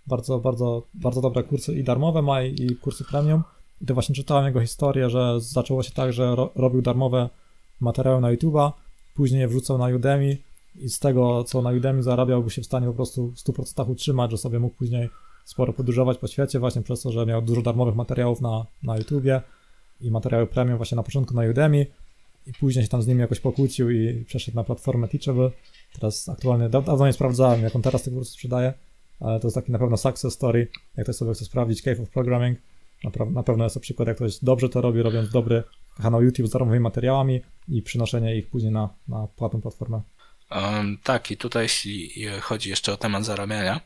A: bardzo, bardzo, bardzo dobre kursy i darmowe ma i kursy premium. I to właśnie czytałem jego historię, że zaczęło się tak, że ro, robił darmowe materiały na YouTube'a, później je wrzucał na Udemy i z tego, co na Udemy zarabiał, był się w stanie po prostu w 100% utrzymać, że sobie mógł później sporo podróżować po świecie właśnie przez to, że miał dużo darmowych materiałów na, na YouTubie i materiały premium właśnie na początku na Udemy i później się tam z nimi jakoś pokłócił i przeszedł na platformę Teachable. Teraz aktualnie, dawno nie sprawdzałem, jak on teraz te kursy sprzedaje, ale to jest taki na pewno success story, jak ktoś sobie chce sprawdzić Cave of Programming, na, na pewno jest to przykład, jak ktoś dobrze to robi, robiąc dobry kanał YouTube z darmowymi materiałami i przynoszenie ich później na, na płatną platformę.
B: Um, tak, i tutaj jeśli chodzi jeszcze o temat zarabiania,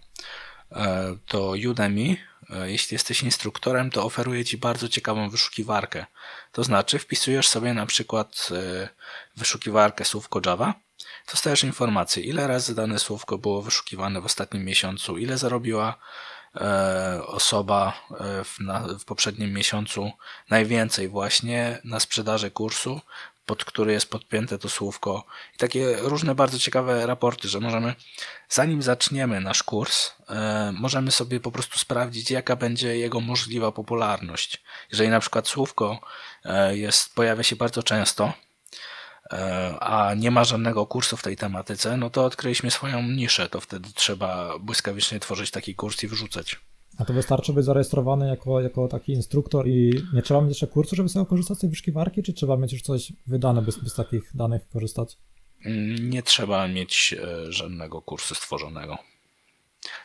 B: to Udemy, e, jeśli jesteś instruktorem, to oferuje Ci bardzo ciekawą wyszukiwarkę. To znaczy, wpisujesz sobie na przykład e, wyszukiwarkę słówko Java, dostajesz informację, ile razy dane słówko było wyszukiwane w ostatnim miesiącu, ile zarobiła E, osoba e, w, na, w poprzednim miesiącu najwięcej właśnie na sprzedaży kursu, pod który jest podpięte to słówko i takie różne bardzo ciekawe raporty, że możemy, zanim zaczniemy nasz kurs, e, możemy sobie po prostu sprawdzić, jaka będzie jego możliwa popularność. Jeżeli na przykład słówko jest, pojawia się bardzo często, E, a nie ma żadnego kursu w tej tematyce, no to odkryliśmy swoją niszę. To wtedy trzeba błyskawicznie tworzyć taki kurs i wrzucać.
A: A to wystarczy być zarejestrowany jako, jako taki instruktor i nie trzeba mieć jeszcze kursu, żeby sobie korzystać z tej wyszukiwarki, czy trzeba mieć już coś wydane, by, z takich danych korzystać?
B: Mm, nie trzeba mieć e, żadnego kursu stworzonego.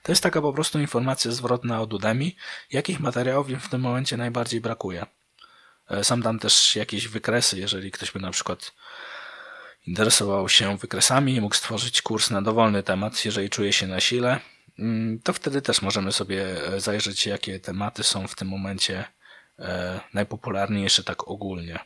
B: To jest taka po prostu informacja zwrotna od Udemy, jakich materiałów im w tym momencie najbardziej brakuje. E, sam dam też jakieś wykresy, jeżeli ktoś by na przykład interesował się wykresami i mógł stworzyć kurs na dowolny temat, jeżeli czuje się na sile, to wtedy też możemy sobie e, zajrzeć, jakie tematy są w tym momencie e, najpopularniejsze tak ogólnie.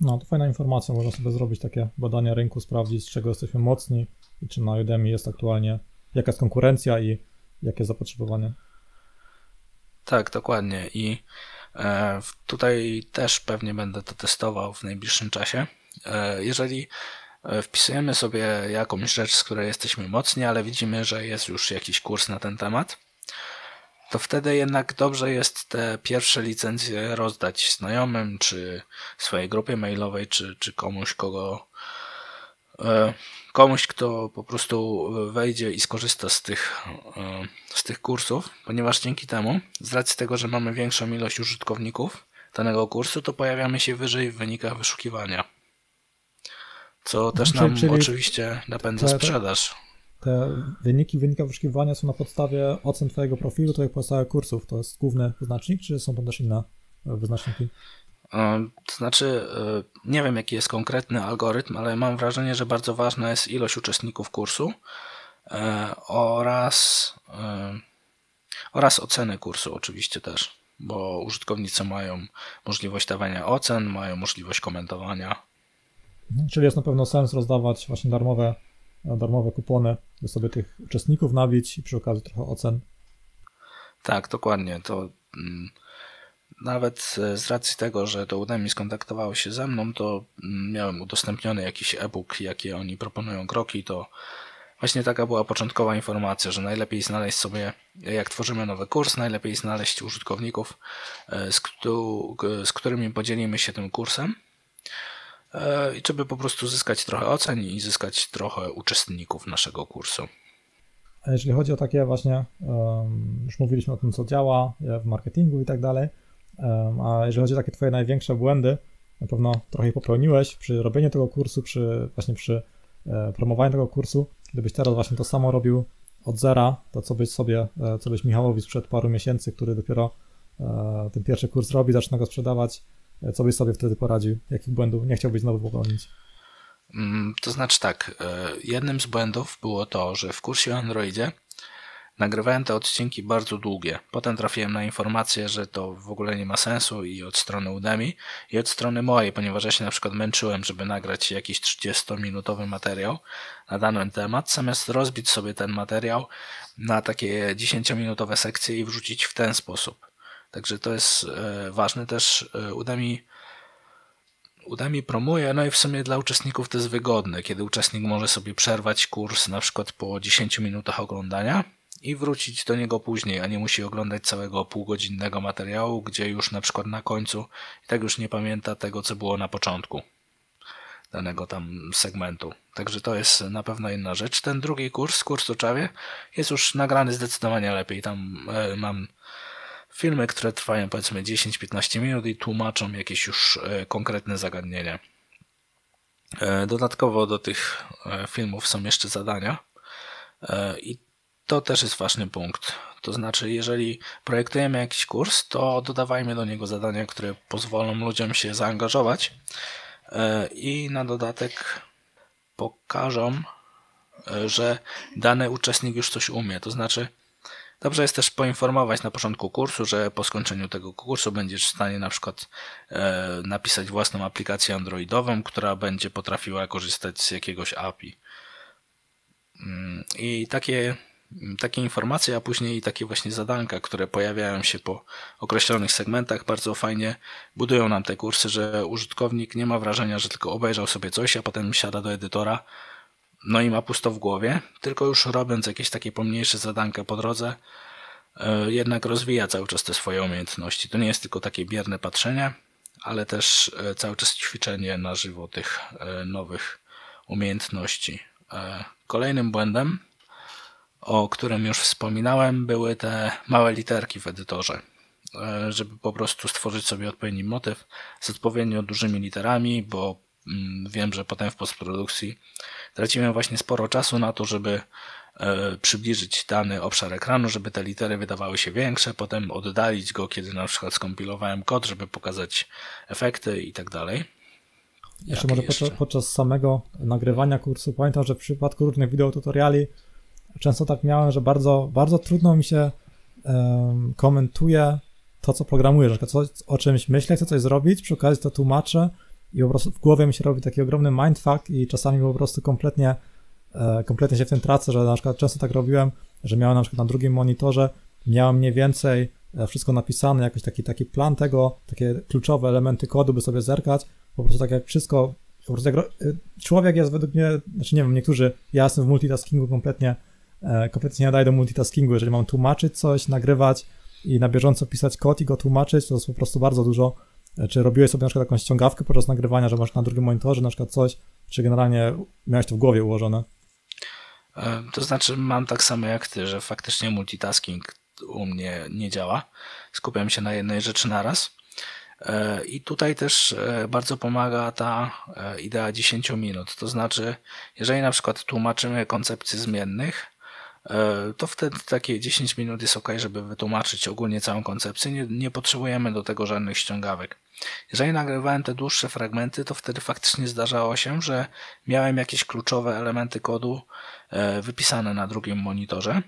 A: No, to fajna informacja. Można sobie zrobić takie badania rynku, sprawdzić, z czego jesteśmy mocni i czy na Udemy jest aktualnie, jaka jest konkurencja i jakie zapotrzebowanie.
B: Tak, dokładnie. I e, tutaj też pewnie będę to testował w najbliższym czasie. Jeżeli wpisujemy sobie jakąś rzecz, z której jesteśmy mocni, ale widzimy, że jest już jakiś kurs na ten temat, to wtedy jednak dobrze jest te pierwsze licencje rozdać znajomym, czy swojej grupie mailowej, czy, czy komuś, kogo e, komuś, kto po prostu wejdzie i skorzysta z tych, z tych kursów, ponieważ dzięki temu, z racji tego, że mamy większą ilość użytkowników danego kursu, to pojawiamy się wyżej w wynikach wyszukiwania co też nam czyli, oczywiście napędza te, sprzedaż.
A: Te wyniki, wynika wyszukiwania są na podstawie ocen Twojego profilu, Twoich pozostałych kursów. To jest główny wyznacznik, czy są tam też inne wyznaczniki?
B: To znaczy, e, nie wiem jaki jest konkretny algorytm, ale mam wrażenie, że bardzo ważna jest ilość uczestników kursu e, oraz, e, oraz oceny kursu oczywiście też, bo użytkownicy mają możliwość dawania ocen, mają możliwość komentowania
A: Czyli jest na pewno sens rozdawać właśnie darmowe, darmowe kupony, by sobie tych uczestników nabić i przy okazji trochę ocen.
B: Tak, dokładnie. To mm, nawet z racji tego, że to Udemy skontaktowało się ze mną, to mm, miałem udostępniony jakiś e-book, jakie oni proponują kroki, to właśnie taka była początkowa informacja, że najlepiej znaleźć sobie, jak tworzymy nowy kurs, najlepiej znaleźć użytkowników, e, z, z którymi podzielimy się tym kursem E, i żeby po prostu zyskać trochę ocen i zyskać trochę uczestników naszego kursu.
A: A jeżeli chodzi o takie właśnie, już mówiliśmy o tym, co działa w marketingu i tak dalej, a jeżeli chodzi o takie twoje największe błędy, na pewno trochę je popełniłeś przy robieniu tego kursu, przy właśnie przy e, promowaniu tego kursu. Gdybyś teraz właśnie to samo robił od zera, to co byś sobie, e, co byś Michałowi sprzed paru miesięcy, który dopiero ten pierwszy kurs robi, zaczyna go sprzedawać, co byś sobie wtedy poradził? Jakich błędów nie chciałbyś znowu popełnić?
B: Mm, to znaczy tak, e, jednym z błędów było to, że w kursie o Androidzie nagrywałem te odcinki bardzo długie. Potem trafiłem na informację, że to w ogóle nie ma sensu i od strony Udemy i od strony mojej, ponieważ ja się na przykład męczyłem, żeby nagrać jakiś 30-minutowy materiał na dany temat, zamiast rozbić sobie ten materiał na takie 10-minutowe sekcje i wrzucić w ten sposób. Także to jest e, ważne też Udemy Udemy promuje, no i w sumie dla uczestników to jest wygodne, kiedy uczestnik może sobie przerwać kurs na przykład po 10 minutach oglądania i wrócić do niego później, a nie musi oglądać całego półgodzinnego materiału, gdzie już na przykład na końcu i tak już nie pamięta tego, co było na początku danego tam segmentu. Także to jest na pewno inna rzecz. Ten drugi kurs, kurs o Czawie, jest już nagrany zdecydowanie lepiej. Tam e, mam filmy, które trwają powiedzmy 10-15 minut i tłumaczą jakieś już e, konkretne zagadnienie. E, dodatkowo do tych e, filmów są jeszcze zadania i to też jest ważny punkt. To znaczy, jeżeli projektujemy jakiś kurs, to dodawajmy do niego zadania, które pozwolą ludziom się zaangażować i na dodatek pokażą, że dany uczestnik już coś umie. To znaczy, Dobrze jest też poinformować na początku kursu, że po skończeniu tego kursu będziesz w stanie na przykład e, napisać własną aplikację androidową, która będzie potrafiła korzystać z jakiegoś API. Mm, I takie, takie informacje, a później takie właśnie zadanka, które pojawiają się po określonych segmentach, bardzo fajnie budują nam te kursy, że użytkownik nie ma wrażenia, że tylko obejrzał sobie coś, a potem siada do edytora no i ma pusto w głowie, tylko już robiąc jakieś takie pomniejsze zadanka po drodze, e, jednak rozwija cały czas te swoje umiejętności. To nie jest tylko takie bierne patrzenie, ale też e, cały czas ćwiczenie na żywo tych e, nowych umiejętności. Kolejnym błędem, o którym już wspominałem, były te małe literki w edytorze. Żeby po prostu stworzyć sobie odpowiedni motyw z odpowiednio dużymi literami, bo mm, wiem, że potem w postprodukcji Tracimy właśnie sporo czasu na to, żeby e, przybliżyć dany obszar ekranu, żeby te litery wydawały się większe, potem oddalić go, kiedy na przykład skompilowałem kod, żeby pokazać efekty i tak dalej.
A: Jeszcze może jeszcze? Podczas, samego nagrywania kursu pamiętam, że w przypadku różnych wideotutoriali często tak miałem, że bardzo, bardzo trudno mi się um, komentuje to, co programuję, że coś, o czymś myślę, chcę coś zrobić, przy okazji to tłumaczę, i po prostu w głowie mi się robi taki ogromny mindfuck i czasami po prostu kompletnie, e, kompletnie się w tym tracę, że na przykład często tak robiłem, że miałem na przykład na drugim monitorze, miałem mniej więcej e, wszystko napisane, jakiś taki, taki plan tego, takie kluczowe elementy kodu, by sobie zerkać, po prostu tak jak wszystko, po prostu jak, e, człowiek jest według mnie, znaczy nie wiem, niektórzy, ja jestem w multitaskingu kompletnie, kompletnie nie nadaję do multitaskingu, jeżeli mam tłumaczyć coś, nagrywać i na bieżąco pisać kod i go tłumaczyć, to jest po prostu bardzo dużo czy robiłeś sobie na przykład jakąś ściągawkę podczas nagrywania, że masz na drugim monitorze na przykład coś, czy generalnie miałeś to w głowie ułożone?
B: E, to znaczy mam tak samo jak ty, że faktycznie multitasking u mnie nie działa. Skupiam się na jednej rzeczy naraz. E, I tutaj też e, bardzo pomaga ta idea 10 minut. To znaczy, jeżeli na przykład tłumaczymy koncepcje zmiennych, to wtedy takie 10 minut jest ok, żeby wytłumaczyć ogólnie całą koncepcję. Nie, nie potrzebujemy do tego żadnych ściągawek. Jeżeli nagrywałem te dłuższe fragmenty, to wtedy faktycznie zdarzało się, że miałem jakieś kluczowe elementy kodu e, wypisane na drugim monitorze.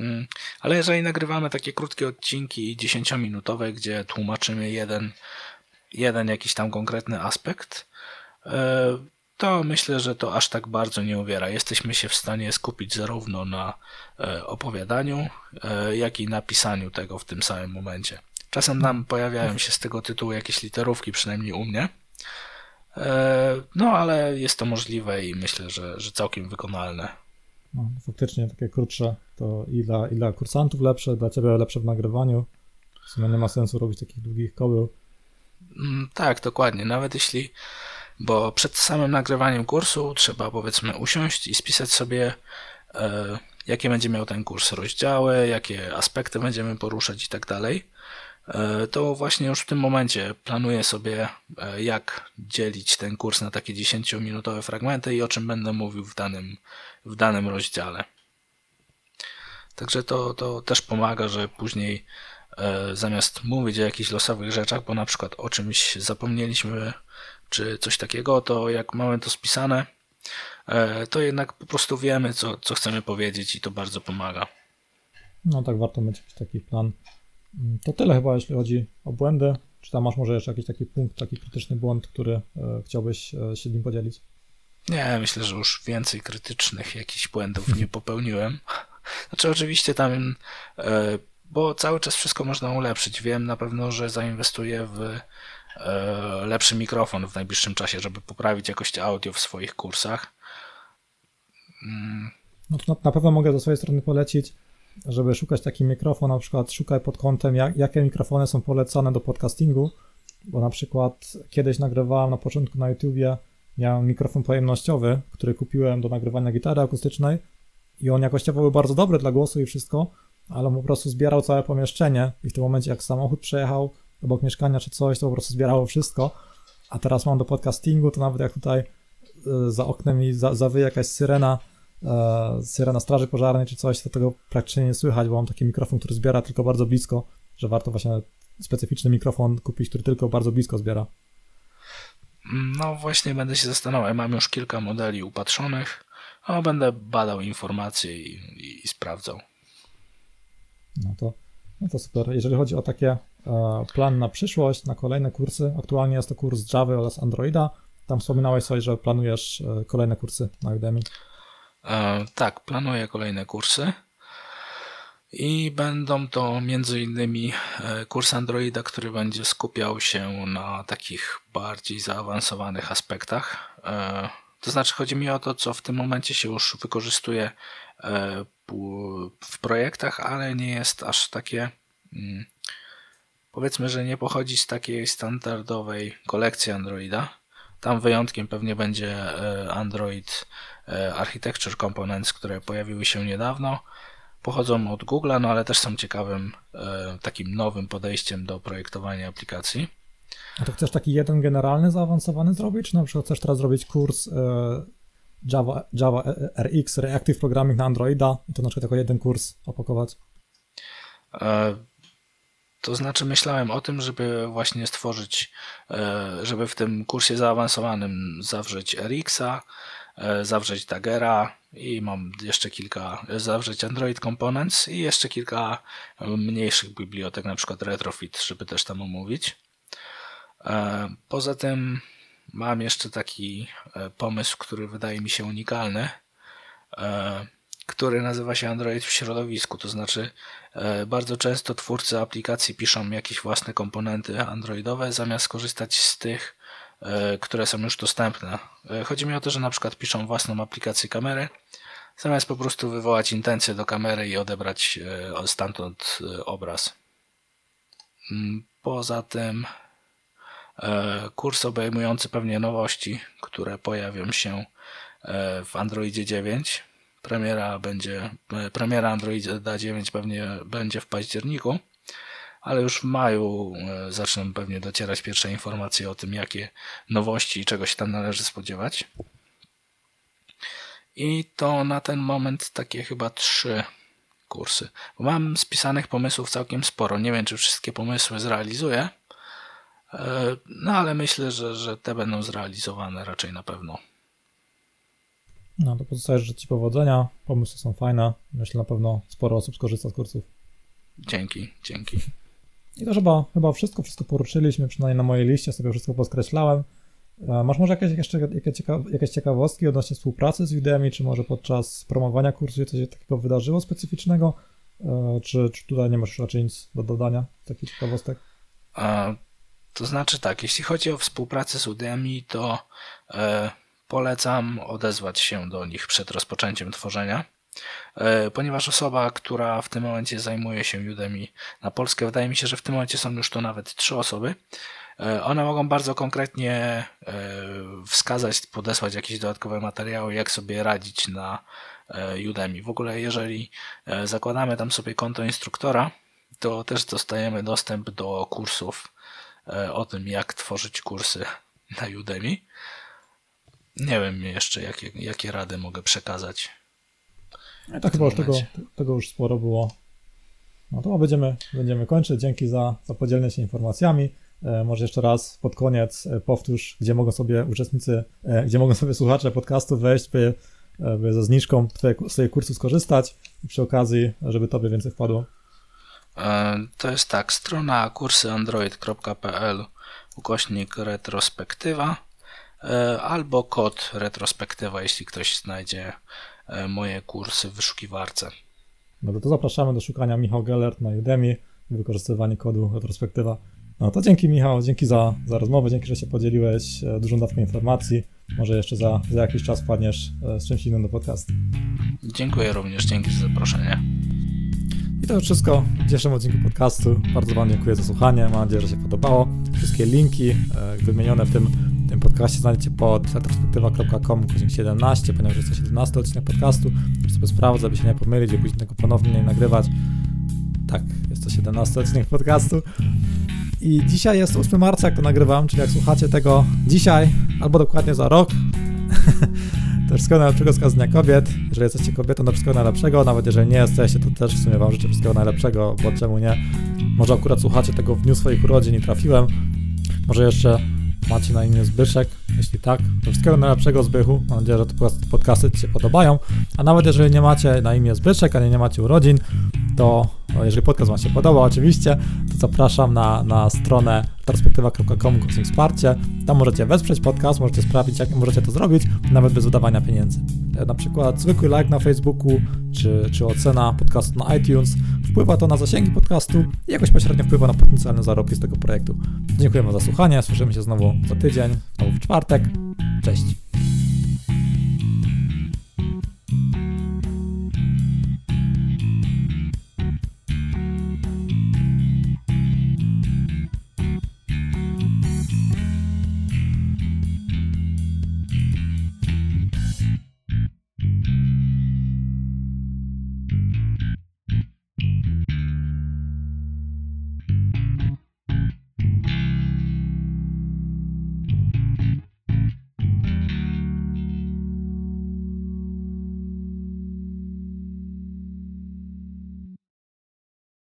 B: Mm, ale jeżeli nagrywamy takie krótkie odcinki 10-minutowe, gdzie tłumaczymy jeden, jeden jakiś tam konkretny aspekt, e, to myślę, że to aż tak bardzo nie uwiera. Jesteśmy się w stanie skupić zarówno na e, opowiadaniu, e, jak i na pisaniu tego w tym samym momencie. Czasem nam pojawiają się z tego tytułu jakieś literówki, przynajmniej u mnie. E, no, ale jest to możliwe i myślę, że, że całkiem wykonalne.
A: No, faktycznie takie krótsze to i dla, i dla kursantów lepsze, dla ciebie lepsze w nagrywaniu. W sumie nie ma sensu robić takich długich kobył.
B: Mm, tak, dokładnie. Nawet jeśli bo przed samym nagrywaniem kursu trzeba powiedzmy usiąść i spisać sobie, e, jakie będzie miał ten kurs rozdziały, jakie aspekty będziemy poruszać i tak dalej. E, to właśnie już w tym momencie planuję sobie, e, jak dzielić ten kurs na takie 10-minutowe fragmenty i o czym będę mówił w danym, w danym rozdziale. Także to, to też pomaga, że później zamiast mówić o jakichś losowych rzeczach, bo na przykład o czymś zapomnieliśmy czy coś takiego, to jak mamy to spisane, e, to jednak po prostu wiemy, co, co chcemy powiedzieć i to bardzo pomaga.
A: No tak, warto mieć jakiś taki plan. Mm, to tyle chyba, jeśli chodzi o błędy. Czy tam masz może jeszcze jakiś taki punkt, taki krytyczny błąd, który e, chciałbyś e, się nim podzielić?
B: Nie, myślę, że już więcej krytycznych jakichś błędów nie popełniłem. <laughs> Znaczy oczywiście tam, bo cały czas wszystko można ulepszyć. Wiem na pewno, że zainwestuję w lepszy mikrofon w najbliższym czasie, żeby poprawić jakość audio w swoich kursach.
A: Mm. No to na pewno mogę ze swojej strony polecić, żeby szukać taki mikrofon, na przykład szukaj pod kątem, jak, jakie mikrofony są polecane do podcastingu, bo na przykład kiedyś nagrywałem na początku na YouTubie, miałem mikrofon pojemnościowy, który kupiłem do nagrywania gitary akustycznej i on jakościowo był bardzo dobry dla głosu i wszystko, ale on po prostu zbierał całe pomieszczenie i w tym momencie jak samochód przejechał obok mieszkania czy coś, to po prostu zbierało wszystko, a teraz mam do podcastingu, to nawet jak tutaj e, za oknem mi za, zawyje jakaś syrena, e, syrena straży pożarnej czy coś, to tego praktycznie nie słychać, bo mam taki mikrofon, który zbiera tylko bardzo blisko, że warto właśnie specyficzny mikrofon kupić, który tylko bardzo blisko zbiera.
B: No właśnie będę się zastanawiał. Mam już kilka modeli upatrzonych, a będę badał informacje i, i, i sprawdzał.
A: No to, no to super. Jeżeli chodzi o takie plan na przyszłość, na kolejne kursy, aktualnie jest to kurs Java oraz Androida. Tam wspominałeś sobie, że planujesz e, kolejne kursy na Udemy.
B: E, tak, planuję kolejne kursy. I będą to między innymi e, kurs Androida, który będzie skupiał się na takich bardziej zaawansowanych aspektach. E, to znaczy, chodzi mi o to, co w tym momencie się już wykorzystuje e, w projektach, ale nie jest aż takie. Powiedzmy, że nie pochodzi z takiej standardowej kolekcji Androida. Tam wyjątkiem pewnie będzie Android Architecture Components, które pojawiły się niedawno pochodzą od Google'a, no ale też są ciekawym e, takim nowym podejściem do projektowania aplikacji.
A: A to chcesz taki jeden generalny, zaawansowany zrobić, czy na przykład chcesz teraz zrobić kurs e, Java, Java RX, Reactive Programming na Androida i to na przykład jako jeden kurs opakować?
B: E, to znaczy myślałem o tym, żeby właśnie stworzyć, żeby w tym kursie zaawansowanym zawrzeć RX-a, zawrzeć Dagera, i mam jeszcze kilka zawrzeć Android Components i jeszcze kilka mniejszych bibliotek, na przykład Retrofit, żeby też tam omówić. E, poza tym mam jeszcze taki e, pomysł, który wydaje mi się unikalny, e, który nazywa się Android w środowisku. To znaczy, bardzo często twórcy aplikacji piszą jakieś własne komponenty androidowe, zamiast korzystać z tych, E, które są już dostępne. E, chodzi mi o to, że na przykład piszą własną aplikację kamery, zamiast po prostu wywołać intencję do kamery i odebrać e, stamtąd obraz. Mm, poza tym kurs obejmujący pewnie nowości, które pojawią się w Androidzie 9. Premiera będzie, premiera Androida 9 pewnie będzie w październiku ale już w maju e, zaczną pewnie docierać pierwsze informacje o tym, jakie nowości i czego się tam należy spodziewać. I to na ten moment takie chyba trzy kursy. Mam spisanych pomysłów całkiem sporo. Nie wiem, czy wszystkie pomysły zrealizuję, e, no ale myślę, że, że te będą zrealizowane raczej na pewno.
A: No to pozostaje życzę Ci powodzenia. Pomysły są fajne. Myślę, na pewno sporo osób skorzysta z kursów.
B: Dzięki, dzięki. <laughs>
A: I to chyba, chyba wszystko, wszystko poruszyliśmy, przynajmniej na mojej liście sobie wszystko podkreślałem. E, masz może jakieś, jeszcze jakieś, ciekaw, jakieś ciekawostki odnośnie współpracy z Udemy, czy może podczas promowania kursu coś takiego wydarzyło specyficznego, e, czy, czy tutaj nie masz raczej nic do dodania, takich ciekawostek?
B: A, to znaczy tak, jeśli chodzi o współpracę z Udemy, to e, polecam odezwać się do nich przed rozpoczęciem tworzenia E, ponieważ osoba, która w tym momencie zajmuje się Udemy na Polskę, wydaje mi się, że w tym momencie są już to nawet trzy osoby. E, one mogą bardzo konkretnie e, wskazać, podesłać jakieś dodatkowe materiały, jak sobie radzić na Udemy. W ogóle, jeżeli zakładamy tam sobie konto instruktora, to też dostajemy dostęp do kursów o tym, jak tworzyć kursy na Udemy. Nie wiem jeszcze, jakie, jakie rady mogę przekazać
A: tak chyba już tego, tego już sporo było. No to będziemy, będziemy kończyć. Dzięki za, za podzielenie się informacjami. E, może jeszcze raz pod koniec e, powtórz, gdzie mogą sobie uczestnicy, e, gdzie mogą sobie słuchacze podcastu wejść, by, by ze zniżką twoje, swojej kursu skorzystać i przy okazji, żeby tobie więcej wpadło.
B: To jest tak, strona kursyandroid.pl ukośnik retrospektywa albo kod retrospektywa, jeśli ktoś znajdzie moje kursy w wyszukiwarce.
A: Dobra, to zapraszamy do szukania Michał Gellert na Udemy i wykorzystywanie kodu retrospektywa. No to dzięki Michał, dzięki za, za rozmowę, dzięki, że się podzieliłeś e, dużą dawką informacji. Może jeszcze za, za jakiś czas wpadniesz e, z czymś innym do podcastu.
B: Dziękuję również, dzięki za zaproszenie.
A: I to już wszystko w dzisiejszym odcinku podcastu. Bardzo Wam dziękuję za słuchanie. Mam nadzieję, że się podobało. Wszystkie linki e, wymienione w tym, tym podcaście znajdziecie pod retrospektywa.com 17, ponieważ jest to 17 odcinek podcastu. Muszę sobie sprawdzę, aby się nie pomylić później tego ponownie nie nagrywać. Tak, jest to 17 odcinek podcastu. I dzisiaj jest 8 marca, jak to nagrywam, czyli jak słuchacie tego dzisiaj, albo dokładnie za rok, <laughs> to wszystkiego najlepszego z Dnia Kobiet. Jeżeli jesteście kobietą, to wszystkiego najlepszego, nawet jeżeli nie jesteście, to też w sumie Wam życzę wszystkiego najlepszego, bo czemu nie? Może akurat słuchacie tego w dniu swoich urodzin i trafiłem. Może jeszcze macie na imię Zbyszek, jeśli tak, to wszystkiego najlepszego Zbychu. Mam nadzieję, że te podcasty Ci się podobają. A nawet jeżeli nie macie na imię Zbyszek, a nie, nie macie urodzin, to jeżeli podcast Wam się podoba oczywiście, to zapraszam na, na stronę perspektywa.com wsparcie. Tam możecie wesprzeć podcast, możecie sprawdzić, jak możecie to zrobić, nawet bez wydawania pieniędzy. E, na przykład zwykły like na Facebooku, czy, czy ocena podcastu na iTunes. Wpływa to na zasięgi podcastu i jakoś pośrednio wpływa na potencjalne zarobki z tego projektu. Dziękuję za słuchanie, słyszymy się znowu za tydzień, znowu w czwartek. Cześć.